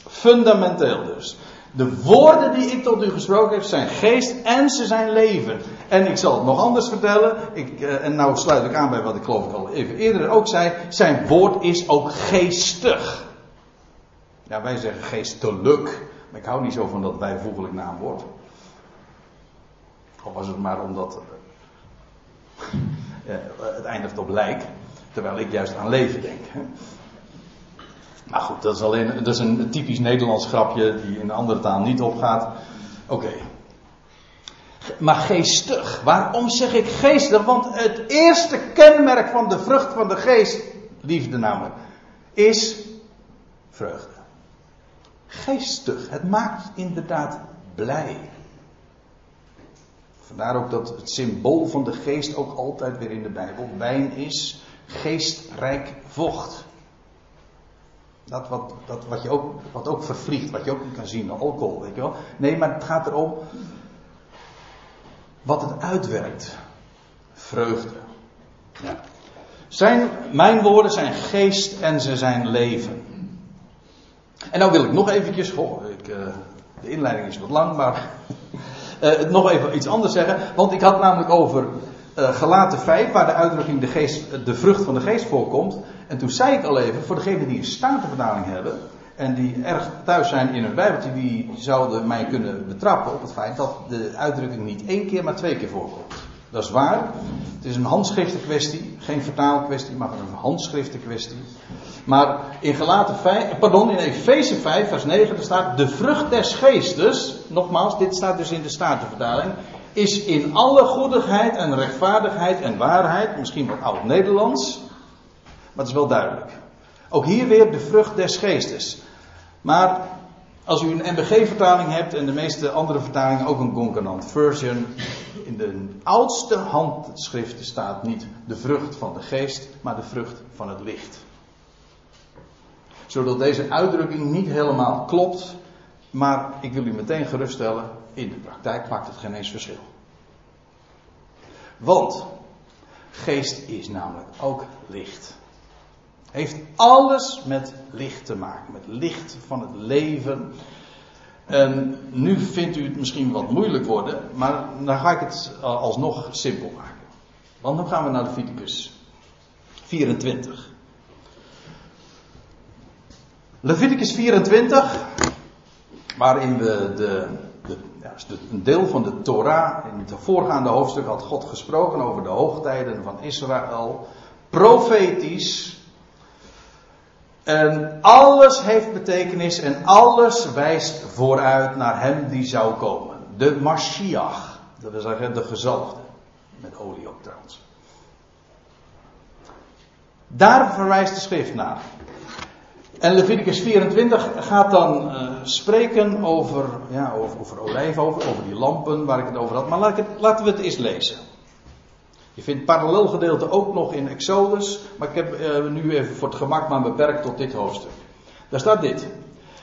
S1: fundamenteel dus. De woorden die ik tot u gesproken heb zijn geest en ze zijn leven. En ik zal het nog anders vertellen. Ik, uh, en nou sluit ik aan bij wat ik geloof ik al even eerder ook zei. Zijn woord is ook geestig. Ja, wij zeggen geestelijk. Maar ik hou niet zo van dat bijvoeglijk naamwoord. Of was het maar omdat uh, [laughs] het eindigt op lijk. Terwijl ik juist aan leven denk. Hè. Nou goed, dat is alleen dat is een typisch Nederlands grapje die in een andere taal niet opgaat. Oké. Maar geestig. Waarom zeg ik geestig? Want het eerste kenmerk van de vrucht van de geest, liefde namelijk, is vreugde. Geestig. Het maakt inderdaad blij. Vandaar ook dat het symbool van de geest ook altijd weer in de Bijbel wijn is geestrijk vocht. Dat wat, dat wat, je ook, wat ook vervliegt, wat je ook niet kan zien, alcohol, weet je wel. Nee, maar het gaat erom. wat het uitwerkt. Vreugde. Ja. Zijn, mijn woorden zijn geest en ze zijn leven. En nou wil ik nog eventjes, ik, uh, de inleiding is wat lang, maar uh, nog even iets anders zeggen. Want ik had namelijk over uh, gelaten 5, waar de uitdrukking de, geest, de vrucht van de geest voorkomt. En toen zei ik al even, voor degenen die een statenverdaling hebben, en die erg thuis zijn in hun bijbeltje, die zouden mij kunnen betrappen op het feit dat de uitdrukking niet één keer, maar twee keer voorkomt. Dat is waar. Het is een handschriftenkwestie, geen vertaalkwestie, maar een handschriftenkwestie. Maar in Galaten 5, pardon, in Efeze 5, vers 9, er staat de vrucht des geestes, nogmaals, dit staat dus in de Statenvertaling, is in alle goedigheid en rechtvaardigheid en waarheid, misschien wat oud-Nederlands, maar het is wel duidelijk. Ook hier weer de vrucht des geestes. Maar als u een MBG-vertaling hebt en de meeste andere vertalingen ook een concordant version, in de oudste handschriften staat niet de vrucht van de geest, maar de vrucht van het licht. Zodat deze uitdrukking niet helemaal klopt, maar ik wil u meteen geruststellen, in de praktijk maakt het geen eens verschil. Want geest is namelijk ook licht. Heeft alles met licht te maken, met licht van het leven. En nu vindt u het misschien wat moeilijk worden, maar dan ga ik het alsnog simpel maken. Want dan gaan we naar Leviticus 24. Leviticus 24, waarin we de, ja, een deel van de Torah, in het voorgaande hoofdstuk had God gesproken over de hoogtijden van Israël, profetisch en alles heeft betekenis en alles wijst vooruit naar hem die zou komen. De Mashiach, dat wil zeggen de gezalfde. Met olie ook trouwens. Daar verwijst de schrift naar. En Leviticus 24 gaat dan uh, spreken over, ja, over, over olijfolie, over die lampen waar ik het over had. Maar laten we het eens lezen. Je vindt parallelgedeelte ook nog in Exodus, maar ik heb uh, nu even voor het gemak maar beperkt tot dit hoofdstuk. Daar staat dit.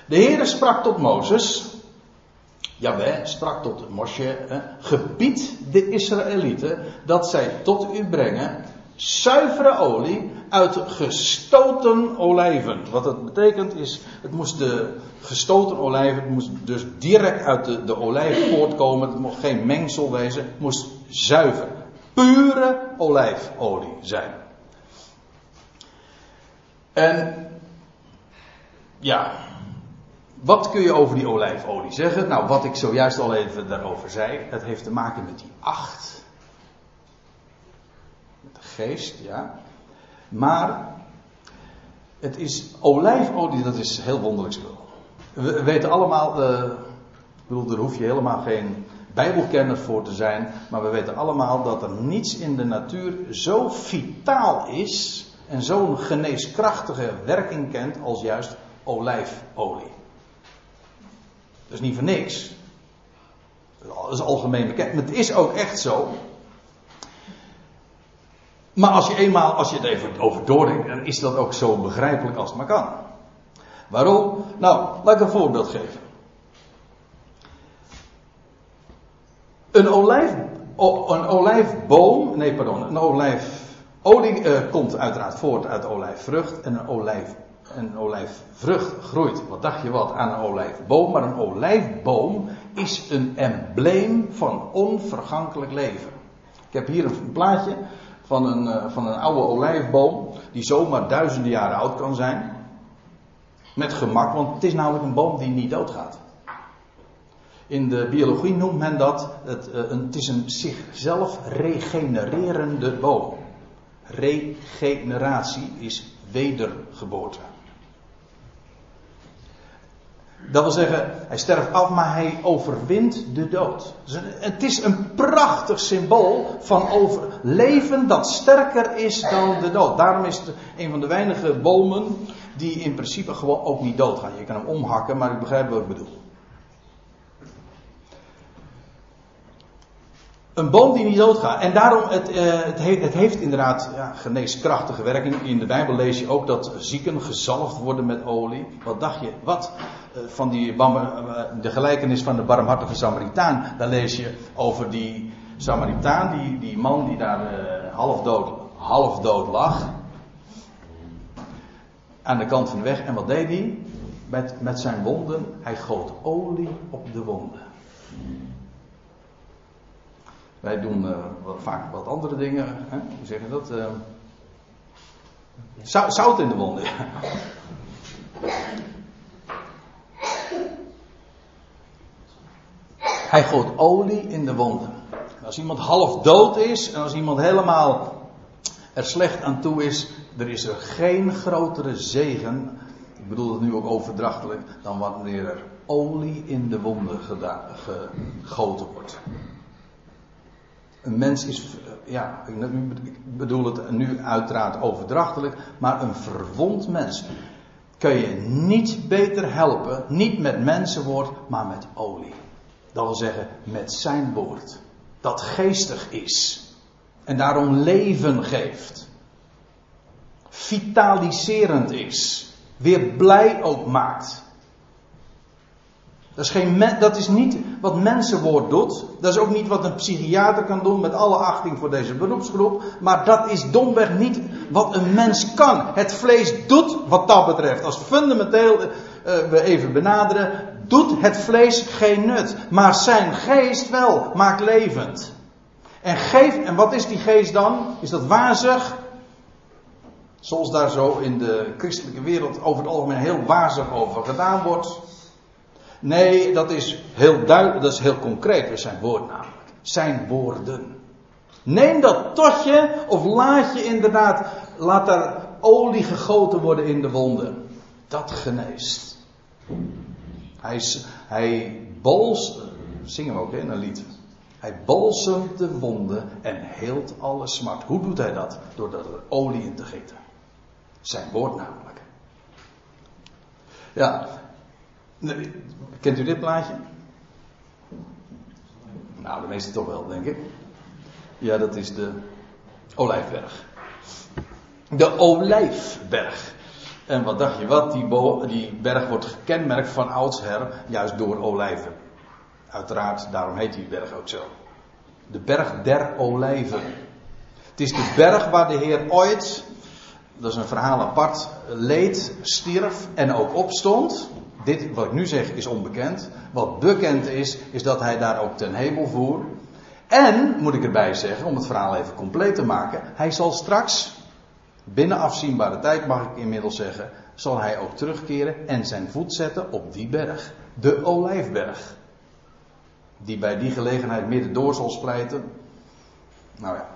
S1: De Heere sprak tot Mozes, Jawel, sprak tot Mosje, eh, gebied de Israëlieten dat zij tot u brengen zuivere olie uit gestoten olijven. Wat dat betekent is, het moest de gestoten olijven, het moest dus direct uit de, de olijf voortkomen, het mocht geen mengsel wezen, het moest zuiver pure olijfolie zijn. En ja, wat kun je over die olijfolie zeggen? Nou, wat ik zojuist al even daarover zei, het heeft te maken met die acht. Geest, ja. Maar het is olijfolie, dat is heel wonderlijk spul. We weten allemaal, uh, ik bedoel, daar hoef je helemaal geen Bijbelkenner voor te zijn, maar we weten allemaal dat er niets in de natuur zo vitaal is en zo'n geneeskrachtige werking kent als juist olijfolie. Dat is niet voor niks. Dat is algemeen bekend. Maar het is ook echt zo. Maar als je eenmaal, als je het even over dan is dat ook zo begrijpelijk als het maar kan. Waarom? Nou, laat ik een voorbeeld geven. Een, olijf, een olijfboom, nee pardon, een olijfolie uh, komt uiteraard voort uit olijfvrucht en een olijf een olijfvrucht groeit, wat dacht je wat, aan een olijfboom. Maar een olijfboom is een embleem van onvergankelijk leven. Ik heb hier een plaatje van een, uh, van een oude olijfboom, die zomaar duizenden jaren oud kan zijn. Met gemak, want het is namelijk een boom die niet doodgaat. In de biologie noemt men dat, het, uh, een, het is een zichzelf regenererende boom. Regeneratie is wedergeboorte. Dat wil zeggen, hij sterft af, maar hij overwint de dood. Dus het is een prachtig symbool van overleven dat sterker is dan de dood. Daarom is het een van de weinige bomen die in principe gewoon ook niet doodgaan. Je kan hem omhakken, maar ik begrijp wat ik bedoel. Een boom die niet doodgaat. En daarom, het, uh, het, heeft, het inderdaad ja, geneeskrachtige werking. In de Bijbel lees je ook dat zieken gezalfd worden met olie. Wat dacht je? Wat? Uh, van die, uh, de gelijkenis van de barmhartige Samaritaan. Daar lees je over die, Samaritaan, die, die man die daar uh, half, dood, half dood lag. Aan de kant van de weg. En wat deed hij? Met, met zijn wonden, hij goot olie op de wonden. Wij doen vaak wat andere dingen. Hè? Hoe zeg je dat? Zout in de wonden. Hij gooit olie in de wonden. Als iemand half dood is en als iemand helemaal er slecht aan toe is, er is er geen grotere zegen, ik bedoel het nu ook overdrachtelijk, dan wanneer er olie in de wonden gegoten wordt. Een mens is, ja, ik bedoel het nu uiteraard overdrachtelijk, maar een verwond mens kun je niet beter helpen, niet met mensenwoord, maar met olie. Dat wil zeggen, met zijn woord. Dat geestig is. En daarom leven geeft. Vitaliserend is. Weer blij ook maakt. Dat is, geen, dat is niet wat mensenwoord doet. Dat is ook niet wat een psychiater kan doen met alle achting voor deze beroepsgroep. Maar dat is domweg niet wat een mens kan. Het vlees doet wat dat betreft. Als fundamenteel uh, we even benaderen doet het vlees geen nut, maar zijn geest wel maakt levend. En, geeft, en wat is die geest dan? Is dat wazig? Zoals daar zo in de christelijke wereld over het algemeen heel wazig over gedaan wordt. Nee, dat is heel duidelijk, dat is heel concreet. Dat zijn woord namelijk. Zijn woorden. Neem dat tot je of laat je inderdaad, laat daar olie gegoten worden in de wonden. Dat geneest. Hij, hij zingen we ook in een lied. Hij balsemt de wonden en heelt alle smart. Hoe doet hij dat? Door er olie in te gieten. Zijn woord namelijk. Ja, kent u dit plaatje? Nou, de meeste toch wel, denk ik. Ja, dat is de Olijfberg. De Olijfberg. En wat dacht je wat? Die, die berg wordt gekenmerkt van oudsher juist door olijven. Uiteraard, daarom heet die berg ook zo. De berg der olijven. Het is de berg waar de Heer ooit, dat is een verhaal apart, leed, stierf en ook opstond. Dit wat ik nu zeg is onbekend. Wat bekend is, is dat hij daar ook ten hemel voer. En, moet ik erbij zeggen, om het verhaal even compleet te maken, hij zal straks Binnen afzienbare tijd, mag ik inmiddels zeggen, zal hij ook terugkeren en zijn voet zetten op die berg. De Olijfberg. Die bij die gelegenheid midden door zal splijten. Nou ja,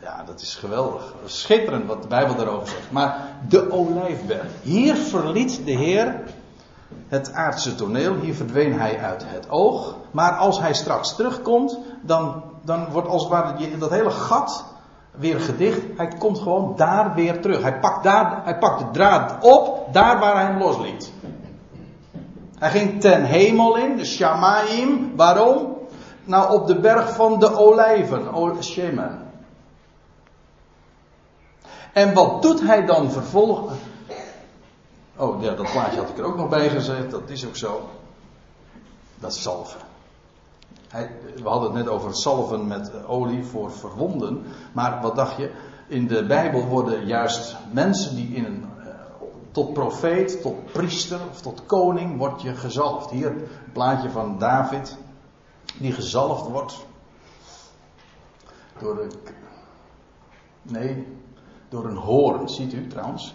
S1: ja, dat is geweldig. Schitterend wat de Bijbel daarover zegt. Maar de Olijfberg. Hier verliet de Heer het aardse toneel. Hier verdween hij uit het oog. Maar als hij straks terugkomt, dan, dan wordt als het ware dat hele gat weer gedicht. Hij komt gewoon daar weer terug. Hij pakt, daar, hij pakt de draad op, daar waar hij hem losliet. Hij ging ten hemel in, de Shamaim. Waarom? Nou, op de berg van de olijven, Shema. En wat doet hij dan vervolgens? Oh ja, dat plaatje had ik er ook nog bij gezet, dat is ook zo. Dat is zalven we hadden het net over salven met olie voor verwonden. Maar wat dacht je? In de Bijbel worden juist mensen die in een, eh, tot profeet, tot priester of tot koning wordt je gezalfd. Hier een plaatje van David, die gezalfd wordt. Door de. Nee, door een hoorn, ziet u trouwens.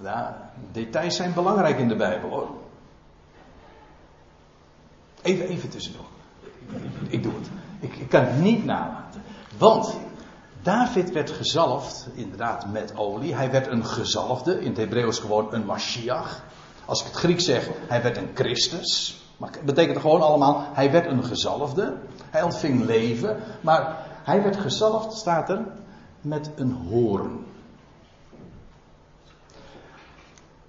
S1: Ja, details zijn belangrijk in de Bijbel hoor. Even, even tussendoor. Ik doe het. Ik, ik kan het niet nalaten. Want David werd gezalfd, inderdaad, met olie. Hij werd een gezalfde, in het Hebreeuws gewoon een Mashiach. Als ik het Grieks zeg, hij werd een Christus. Maar het betekent gewoon allemaal, hij werd een gezalfde. Hij ontving leven. Maar hij werd gezalfd, staat er, met een hoorn.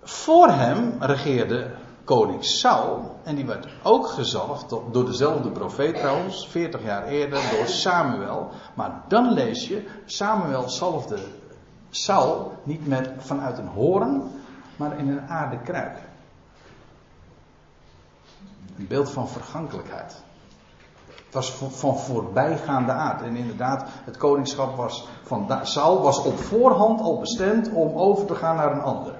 S1: Voor hem regeerde koning Saul. En die werd ook gezalfd door dezelfde profeet trouwens, 40 jaar eerder, door Samuel. Maar dan lees je, Samuel zalfde Saul niet met, vanuit een hoorn, maar in een aardekruik. Een beeld van vergankelijkheid. Het was van voorbijgaande aard. En inderdaad, het koningschap was van Saul was op voorhand al bestemd om over te gaan naar een ander.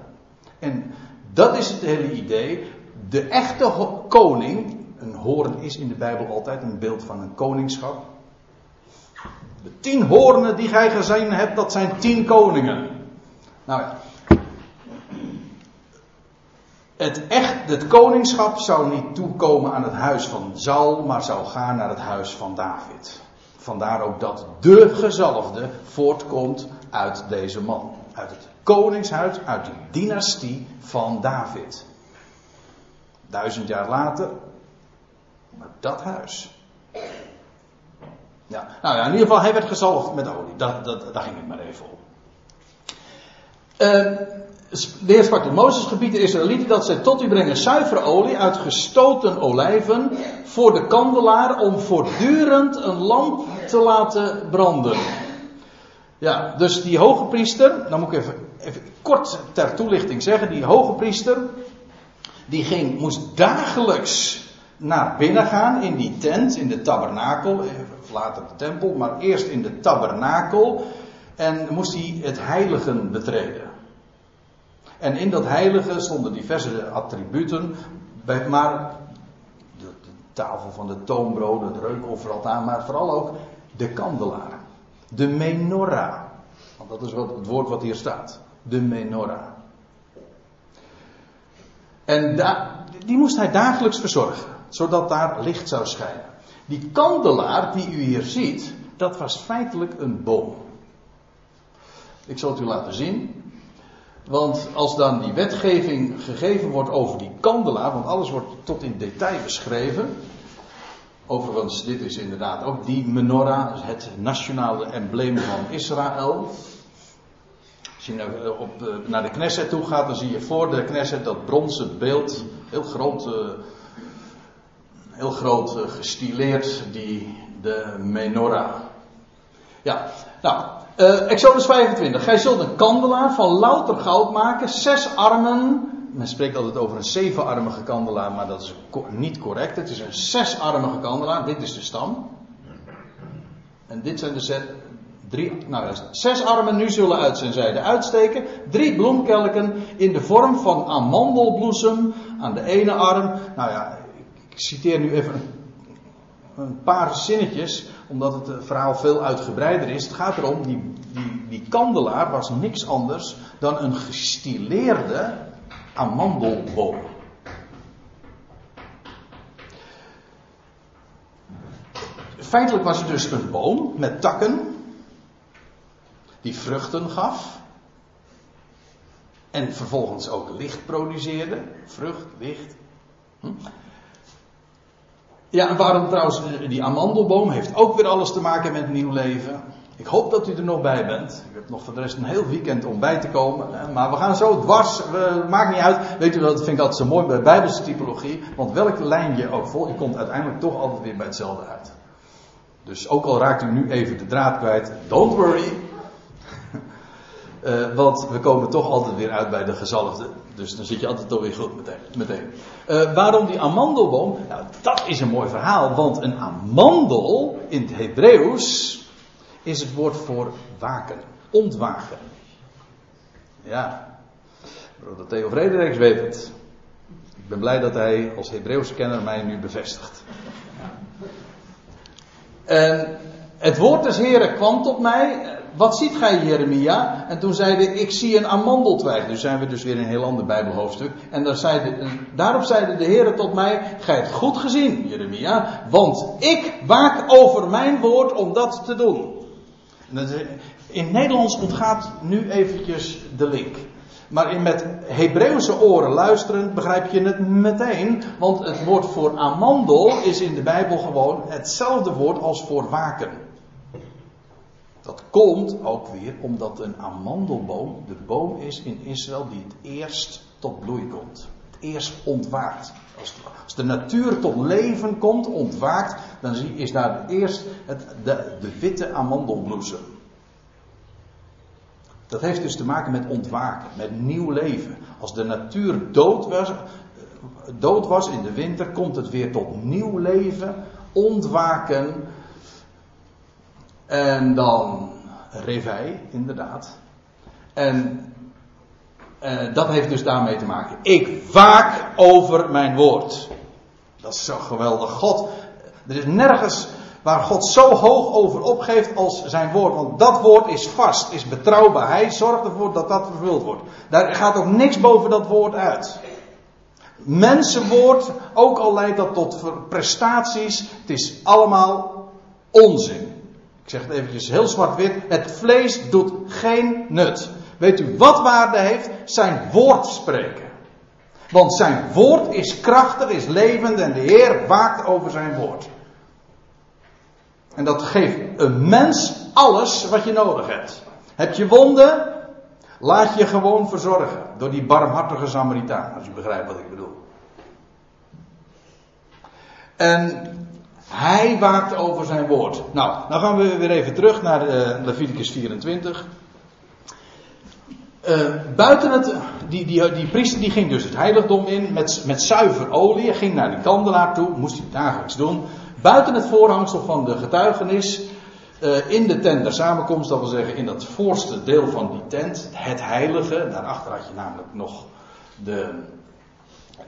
S1: En dat is het hele idee. De echte koning, een hoorn is in de Bijbel altijd een beeld van een koningschap. De tien hoornen die gij gezien hebt, dat zijn tien koningen. Nou ja. Het, echt, het koningschap zou niet toekomen aan het huis van Saul, maar zou gaan naar het huis van David. Vandaar ook dat de gezalfde voortkomt uit deze man. Uit het koningshuis, uit de dynastie van David. Duizend jaar later, maar dat huis. Ja, nou ja, in ieder geval, hij werd gezalfd met olie. Dat, dat, daar ging het maar even om. Uh, de heer sprak tot Mozes gebied de Israëlieten dat zij tot u brengen zuivere olie uit gestoten olijven voor de kandelaar om voortdurend een lamp te laten branden. Ja, dus die hoge priester, dan moet ik even, even kort ter toelichting zeggen, die hoge priester, die ging, moest dagelijks naar binnen gaan in die tent, in de tabernakel, later de tempel, maar eerst in de tabernakel. En moest hij het heiligen betreden. En in dat heilige stonden diverse attributen, maar de, tafel van de toonbrood, het reukofferaltaar, maar vooral ook de kandelaar. De menorah. Want dat is wat, het woord wat hier staat. De menorah. En die moest hij dagelijks verzorgen, zodat daar licht zou schijnen. Die kandelaar die u hier ziet, dat was feitelijk een boom. Ik zal het u laten zien. Want als dan die wetgeving gegeven wordt over die kandelaar, want alles wordt tot in detail beschreven. Overigens, dit is inderdaad ook die menorah, het nationale embleem van Israël. Je nou, eh, op, eh, naar de Knesset toe gaat, dan zie je voor de Knesset dat bronzen beeld, heel groot, eh, heel groot gestileerd, die, de menorah. Ja, nou, uh, Exodus 25. Gij zult een kandelaar van louter goud maken, zes armen. Men spreekt altijd over een zevenarmige kandelaar, maar dat is niet correct. Het is een zesarmige kandelaar. Dit is de stam. En dit zijn de zes, drie, nou zes armen nu zullen uit zijn zijde uitsteken. Drie bloemkelken in de vorm van amandelbloesem aan de ene arm. Nou ja, ik citeer nu even een paar zinnetjes, omdat het verhaal veel uitgebreider is. Het gaat erom, die, die, die kandelaar was niks anders dan een gestileerde amandelboom. Feitelijk was het dus een boom met takken, die vruchten gaf. En vervolgens ook licht produceerde. Vrucht, licht. Hm? Ja, en waarom trouwens die amandelboom heeft ook weer alles te maken met nieuw leven. Ik hoop dat u er nog bij bent. Ik heb nog voor de rest een heel weekend om bij te komen. Maar we gaan zo dwars. We, maakt niet uit. Weet u wat, vind ik altijd zo mooi bij Bijbelse typologie. Want welke lijn je ook volgt, je komt uiteindelijk toch altijd weer bij hetzelfde uit. Dus ook al raakt u nu even de draad kwijt, don't worry. Uh, want we komen toch altijd weer uit bij de gezalfde. Dus dan zit je altijd toch weer goed meteen. Uh, waarom die amandelboom? Nou, dat is een mooi verhaal. Want een amandel in het Hebreeuws is het woord voor waken. Ontwaken. Ja. Broeder Theo Fredericks weet het. Ik ben blij dat hij als Hebreeuwse kenner mij nu bevestigt. En het woord des Heren kwam tot mij wat ziet gij Jeremia? En toen zeide ik zie een amandeltwijg. Nu zijn we dus weer in een heel ander bijbelhoofdstuk. En daar zeide, daarop zeide de Heer tot mij, gij hebt goed gezien Jeremia, want ik waak over mijn woord om dat te doen. In Nederlands ontgaat nu eventjes de link. Maar in met Hebreeuwse oren luisterend begrijp je het meteen. Want het woord voor amandel is in de Bijbel gewoon hetzelfde woord als voor waken. Dat komt ook weer omdat een amandelboom de boom is in Israël die het eerst tot bloei komt. Het eerst ontwaakt. Als, de natuur tot leven komt, ontwaakt, dan is daar eerst het, de, de witte amandelbloesem. Dat heeft dus te maken met ontwaken, met nieuw leven. Als de natuur dood was, dood was in de winter, komt het weer tot nieuw leven ontwaken. En dan revij, inderdaad. En uh, dat heeft dus daarmee te maken. Ik waak over mijn woord. Dat is zo geweldig. God, er is nergens waar God zo hoog over opgeeft als zijn woord. Want dat woord is vast, is betrouwbaar. Hij zorgt ervoor dat dat vervuld wordt. Daar gaat ook niks boven dat woord uit. Mensenwoord, ook al leidt dat tot prestaties, het is allemaal onzin. Ik zeg het eventjes heel zwart-wit. Het vlees doet geen nut. Weet u wat waarde heeft? Zijn woord spreken. Want zijn woord is krachtig, is levend en de Heer waakt over zijn woord. En dat geeft een mens alles wat je nodig hebt. Heb je wonden? Laat je gewoon verzorgen door die barmhartige Samaritaan, als u begrijpt wat ik bedoel. En hij waakt over zijn woord. Nou, dan gaan we weer even terug naar uh, Leviticus 24. Uh, buiten het, die, die, die priester die ging dus het heiligdom in met, met zuiver olie. Ging naar de kandelaar toe, moest hij dagelijks doen. Buiten het voorhangsel van de getuigenis, uh, in de tent der samenkomst, dat wil zeggen in dat voorste deel van die tent, het heilige. Daarachter had je namelijk nog de,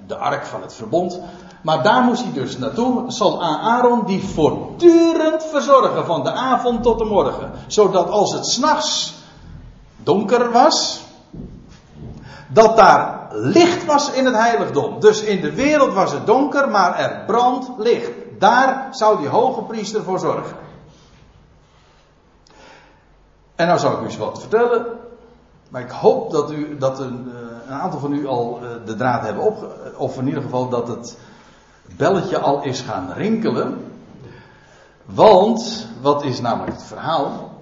S1: de ark van het verbond. Maar daar moest hij dus naartoe. Zal Aaron die voortdurend verzorgen van de avond tot de morgen. Zodat als het s'nachts donker was, dat daar licht was in het heiligdom. Dus in de wereld was het donker, maar er brandt licht. Daar zou die hoge priester voor zorgen. En nou zal ik u eens wat vertellen. Maar ik hoop dat, u, dat een, eh, een aantal van u al eh, de draad hebben op, of in ieder geval dat het belletje al is gaan rinkelen. Want, wat is namelijk het verhaal?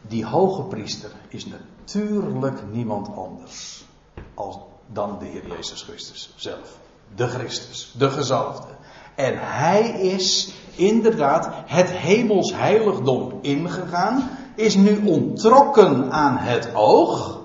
S1: Die hoge priester is natuurlijk niemand anders als dan de Heer Jezus Christus zelf. De Christus, de gezalfde. En hij is inderdaad het hemels heiligdom ingegaan, is nu ontrokken aan het oog.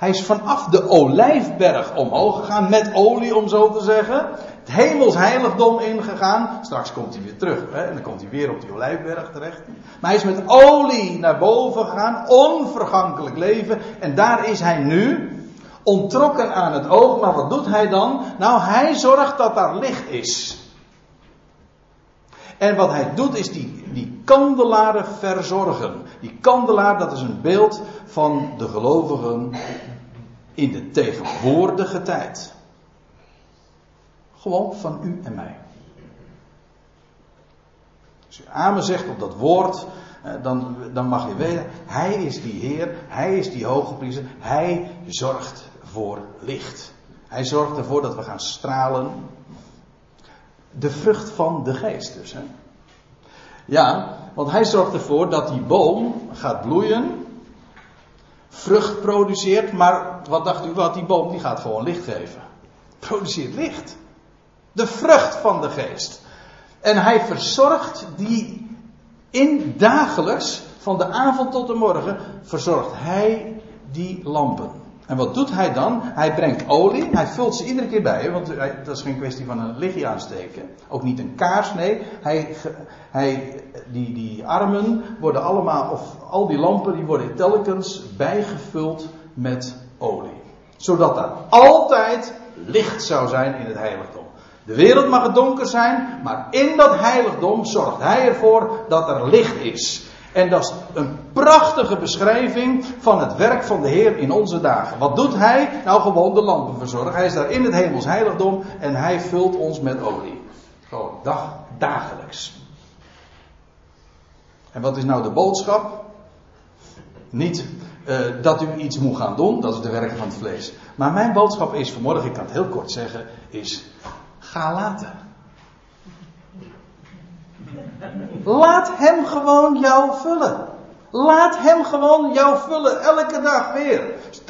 S1: Hij is vanaf de olijfberg omhoog gegaan, met olie om zo te zeggen. Het hemels heiligdom ingegaan. Straks komt hij weer terug hè, en dan komt hij weer op die olijfberg terecht. Maar hij is met olie naar boven gegaan, onvergankelijk leven. En daar is hij nu, ontrokken aan het oog. Maar wat doet hij dan? Nou, hij zorgt dat daar licht is. En wat hij doet is die, die kandelaren verzorgen. Die kandelaar, dat is een beeld van de gelovigen in de tegenwoordige tijd. Gewoon van u en mij. Als u amen zegt op dat woord, eh, dan, dan mag je weten, hij is die Heer, hij is die hoge priester, hij zorgt voor licht. Hij zorgt ervoor dat we gaan stralen. De vrucht van de geest dus. Hè? Ja, want hij zorgt ervoor dat die boom gaat bloeien, vrucht produceert, maar wat dacht u, wat die boom die gaat gewoon licht geven. Produceert licht. De vrucht van de geest. En hij verzorgt die in dagelijks, van de avond tot de morgen, verzorgt hij die lampen. En wat doet hij dan? Hij brengt olie, hij vult ze iedere keer bij, want dat is geen kwestie van een lichtje aansteken. Ook niet een kaars, nee. Hij, hij, die, die armen worden allemaal, of al die lampen, die worden telkens bijgevuld met olie. Zodat er altijd licht zou zijn in het heiligdom. De wereld mag het donker zijn, maar in dat heiligdom zorgt hij ervoor dat er licht is. En dat is een prachtige beschrijving van het werk van de Heer in onze dagen. Wat doet hij? Nou, gewoon de lampen verzorgen. Hij is daar in het hemels heiligdom en hij vult ons met olie. Gewoon dag, dagelijks. En wat is nou de boodschap? Niet uh, dat u iets moet gaan doen, dat is de werken van het vlees. Maar mijn boodschap is vanmorgen, ik kan het heel kort zeggen, is ga laten. Laat hem gewoon jou vullen. Laat hem gewoon jou vullen, elke dag weer.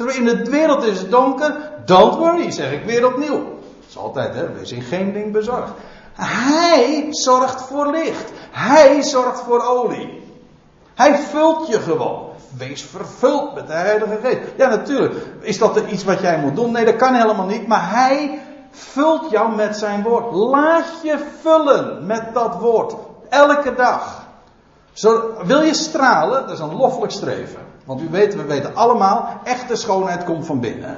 S1: In de wereld is het donker, don't worry, zeg ik weer opnieuw. Dat is altijd, hè, wees in geen ding bezorgd. Hij zorgt voor licht. Hij zorgt voor olie. Hij vult je gewoon. Wees vervuld met de Heilige Geest. Ja, natuurlijk. Is dat iets wat jij moet doen? Nee, dat kan helemaal niet. Maar hij vult jou met zijn woord. Laat je vullen met dat woord. Elke dag. Zo, wil je stralen? Dat is een loffelijk streven. Want u weet, we weten allemaal, echte schoonheid komt van binnen.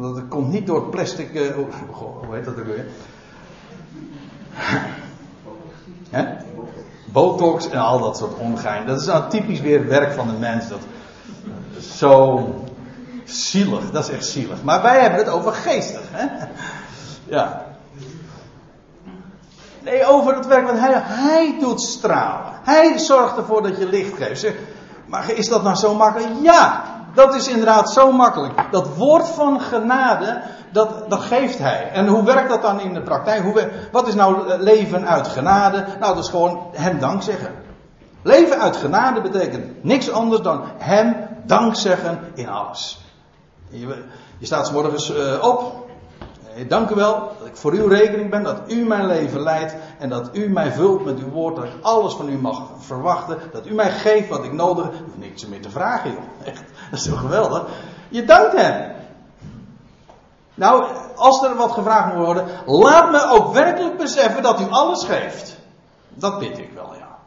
S1: Dat komt niet door plastic. Uh, hoe heet dat ook weer? Hè? Botox en al dat soort ongein. Dat is nou typisch weer werk van de mens. Dat, zo zielig, dat is echt zielig. Maar wij hebben het over geestig. Hè? Ja. Over het werk wat hij, hij doet stralen. Hij zorgt ervoor dat je licht geeft. Maar is dat nou zo makkelijk? Ja, dat is inderdaad zo makkelijk. Dat woord van genade, dat, dat geeft hij. En hoe werkt dat dan in de praktijk? Hoe, wat is nou leven uit genade? Nou, dat is gewoon hem dank zeggen. Leven uit genade betekent niks anders dan hem dank zeggen in alles. Je, je staat s morgens uh, op. Dank u wel dat ik voor uw rekening ben, dat u mijn leven leidt en dat u mij vult met uw woord, dat ik alles van u mag verwachten, dat u mij geeft wat ik nodig heb. Hoef niks meer te vragen, joh. [laughs] Echt, dat is toch geweldig? Je dankt hem. Nou, als er wat gevraagd moet worden, laat me ook werkelijk beseffen dat u alles geeft. Dat bid ik wel, ja.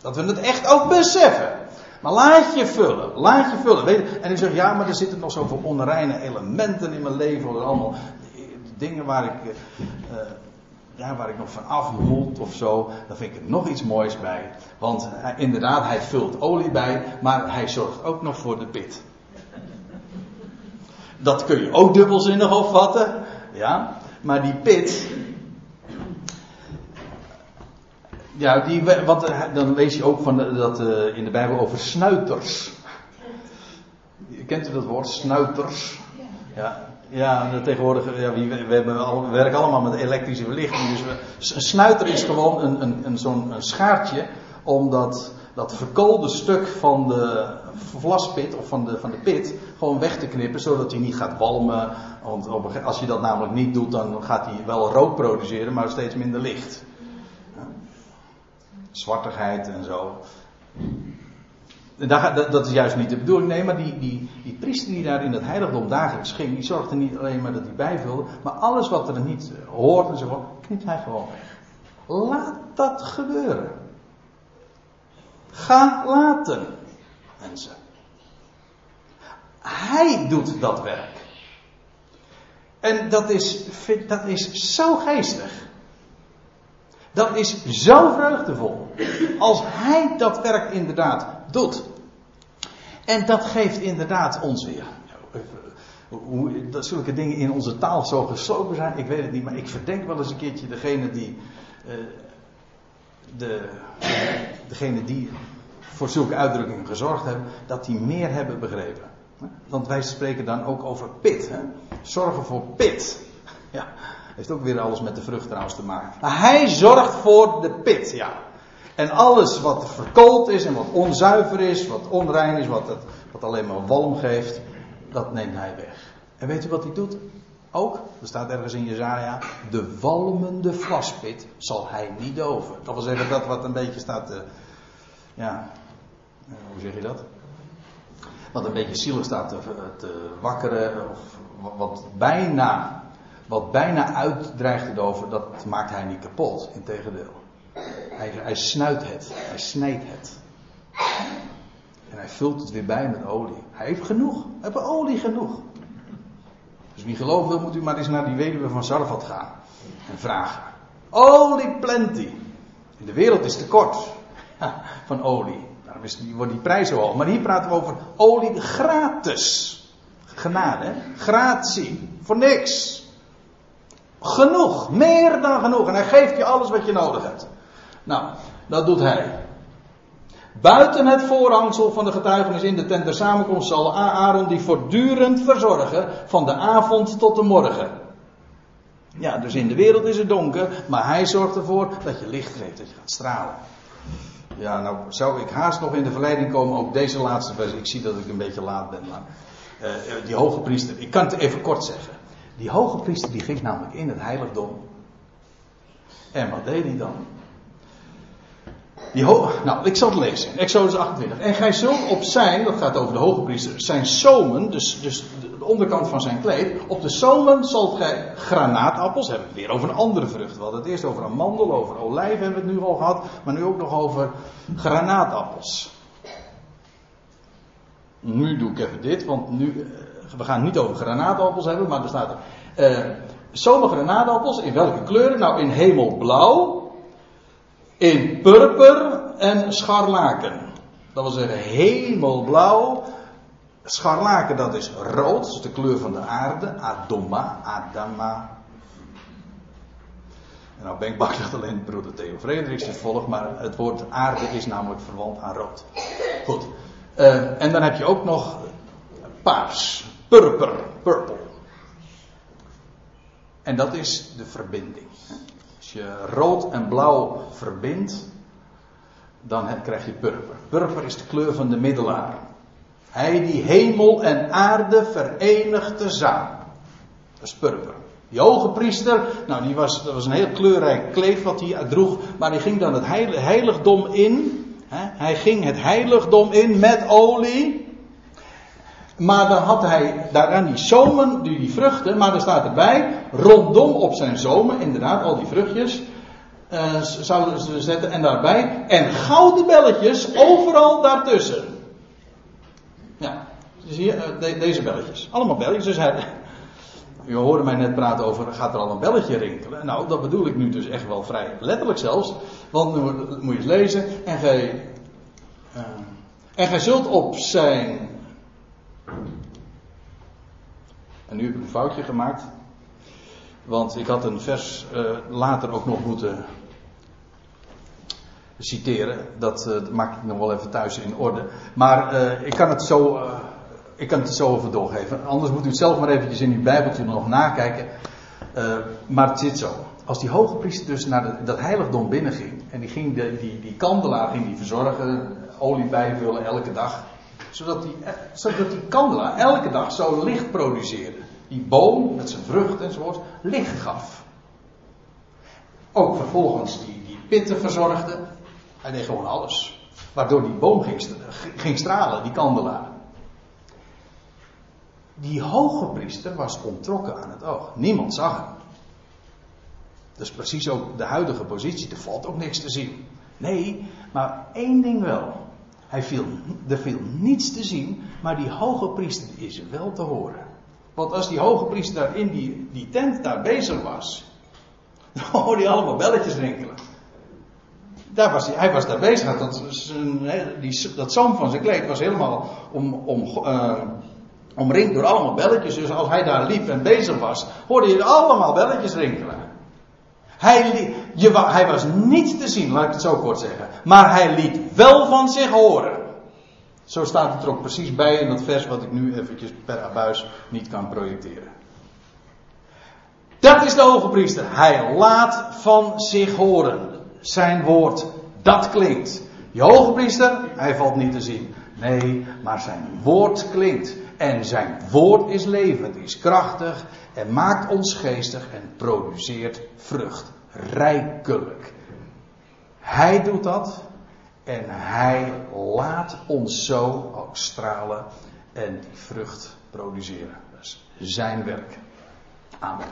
S1: Dat we het echt ook beseffen. Maar laat je vullen, laat je vullen. Weet en u zegt, ja, maar er zitten nog zoveel onreine elementen in mijn leven. Allemaal dingen waar ik, uh, ja, waar ik nog van af moet of zo. Dan vind ik er nog iets moois bij. Want hij, inderdaad, hij vult olie bij, maar hij zorgt ook nog voor de pit. Dat kun je ook dubbelzinnig opvatten. Ja, maar die pit, Ja, die, wat, dan lees je ook van de, dat uh, in de Bijbel over snuiters. Kent u dat woord, snuiters? Ja, ja tegenwoordig, ja, we, we, hebben we werken allemaal met elektrische verlichting. Dus we, een snuiter is gewoon een, een, een, zo'n schaartje om dat, dat verkoolde stuk van de vlaspit of van de, van de pit gewoon weg te knippen, zodat hij niet gaat walmen. Want als je dat namelijk niet doet, dan gaat hij wel rook produceren, maar steeds minder licht zwartigheid en zo. Dat, dat is juist niet de bedoeling. Nee, maar die, die, die priester die daar in het heiligdom dagelijks ging, die zorgde niet alleen maar dat hij bijvulde, maar alles wat er niet hoort en zo, knipt hij gewoon weg. Laat dat gebeuren. Ga laten, mensen. Hij doet dat werk. En dat is, dat is zo geestig. Dat is zo vreugdevol. Als hij dat werk inderdaad doet. En dat geeft inderdaad ons weer. Hoe dat zulke dingen in onze taal zo geslopen zijn, ik weet het niet. Maar ik verdenk wel eens een keertje degene die. Uh, de, degene die voor zulke uitdrukkingen gezorgd hebben, dat die meer hebben begrepen. Want wij spreken dan ook over pit. Hè? Zorgen voor pit. Ja, heeft ook weer alles met de vrucht trouwens te maken. Hij zorgt voor de pit, ja. En alles wat verkoold is en wat onzuiver is, wat onrein is, wat, het, wat alleen maar walm geeft, dat neemt hij weg. En weet u wat hij doet? Ook, er staat ergens in Jezaja, de walmende vlaspit zal hij niet doven. Dat wil zeggen dat wat een beetje staat te, ja, eh, hoe zeg je dat? Wat een beetje zielig staat te, te wakkeren, of wat bijna wat bijna uitdreigt te doven, dat maakt hij niet kapot. Integendeel. Hij, hij snuit het. Hij snijdt het. En hij vult het weer bij met olie. Hij heeft genoeg. Hij heeft olie genoeg. Dus wie geloven wil, moet u maar eens naar die weduwe van Zarvat gaan. En vragen. Olie plenty. In de wereld is tekort [laughs] van olie. Daarom is, wordt die prijs zo hoog. Maar hier praten we over olie gratis. Genade, gratie. Voor niks. Genoeg, meer dan genoeg. En hij geeft je alles wat je nodig hebt. Nou, dat doet hij. Buiten het voorhangsel van de getuigenis in de tent der samenkomst zal Aaron die voortdurend verzorgen van de avond tot de morgen. Ja, dus in de wereld is het donker, maar hij zorgt ervoor dat je licht geeft, dat je gaat stralen. Ja, nou zou ik haast nog in de verleiding komen op deze laatste vers. Ik zie dat ik een beetje laat ben, maar uh, die hoge priester, ik kan het even kort zeggen. Die hoge priester die ging namelijk in het heiligdom. En wat deed hij dan? Nou, ik zal het lezen. Exodus 28. En gij zult op zijn, dat gaat over de hoge priester, zijn zomen, dus, dus de onderkant van zijn kleed. Op de zomen zult gij granaatappels, hebben we weer over een andere vrucht. We hadden het eerst over amandel, over olijf hebben we het nu al gehad, maar nu ook nog over granaatappels. Nu doe ik even dit, want nu, eh, we gaan niet over granaatappels hebben, maar er staat er. Uh, zomergranaatappels, in welke kleuren? Nou, in hemelblauw, in purper en scharlaken. Dat wil zeggen hemelblauw. Scharlaken, dat is rood, dat is de kleur van de aarde. Adoma, Adama. En nou ben ik bang dat alleen broeder Theo Frederiks dit volgt, maar het woord aarde is namelijk verwant aan rood. Goed. Uh, en dan heb je ook nog paars, purper, purple. En dat is de verbinding. Als je rood en blauw verbindt, dan krijg je purper. Purper is de kleur van de middelaar. Hij die hemel en aarde verenigt tezamen. Dat is purper. Die hoge priester, nou die was, dat was een heel kleurrijk kleed wat hij droeg, maar die ging dan het heiligdom in. Hij ging het heiligdom in met olie. Maar dan had hij daaraan die zomen, die, die vruchten, maar er staat erbij, rondom op zijn zomen, inderdaad, al die vruchtjes, uh, zouden ze zetten en daarbij, en gouden belletjes overal daartussen. Ja, zie je, uh, deze belletjes, allemaal belletjes, dus hij, [laughs] u hoorde mij net praten over, gaat er al een belletje rinkelen? Nou, dat bedoel ik nu dus echt wel vrij letterlijk zelfs, want nu moet je eens lezen, en gij, uh, en gij zult op zijn en nu heb ik een foutje gemaakt. Want ik had een vers uh, later ook nog moeten citeren. Dat, uh, dat, maak ik nog wel even thuis in orde. Maar uh, ik kan het zo. ik kan het zo over doorgeven. Anders moet u het zelf maar eventjes in uw Bijbeltje nog nakijken. maar het zit zo. Als die hoge priester dus naar de, dat heiligdom binnenging. En die ging de, die, die kandelaar die verzorgen. Olie bijvullen elke dag zodat die, zodat die kandelaar elke dag zo licht produceerde. Die boom met zijn vrucht enzovoort licht gaf. Ook vervolgens die, die pitten verzorgde. Hij deed gewoon alles. Waardoor die boom ging, ging stralen, die kandelaar. Die hoge priester was ontrokken aan het oog. Niemand zag hem. Dat is precies ook de huidige positie. Er valt ook niks te zien. Nee, maar één ding wel. Hij viel, er viel niets te zien, maar die hoge priester is wel te horen. Want als die hoge priester daar in die, die tent daar bezig was, [laughs] dan hoorde hij allemaal belletjes rinkelen. Daar was hij, hij was daar bezig. Dat, die, dat zoom van zijn kleed was helemaal om, om, uh, omringd door allemaal belletjes. Dus als hij daar liep en bezig was, hoorde je allemaal belletjes rinkelen. Hij, je, hij was niet te zien, laat ik het zo kort zeggen. Maar hij liet wel van zich horen. Zo staat het er ook precies bij in dat vers wat ik nu eventjes per abuis niet kan projecteren. Dat is de hoge priester. Hij laat van zich horen. Zijn woord, dat klinkt. Die hoge priester, hij valt niet te zien. Nee, maar zijn woord klinkt. En zijn woord is levend, is krachtig en maakt ons geestig en produceert vrucht. Rijkelijk. Hij doet dat en hij laat ons zo ook stralen en die vrucht produceren. Dat is zijn werk. Amen.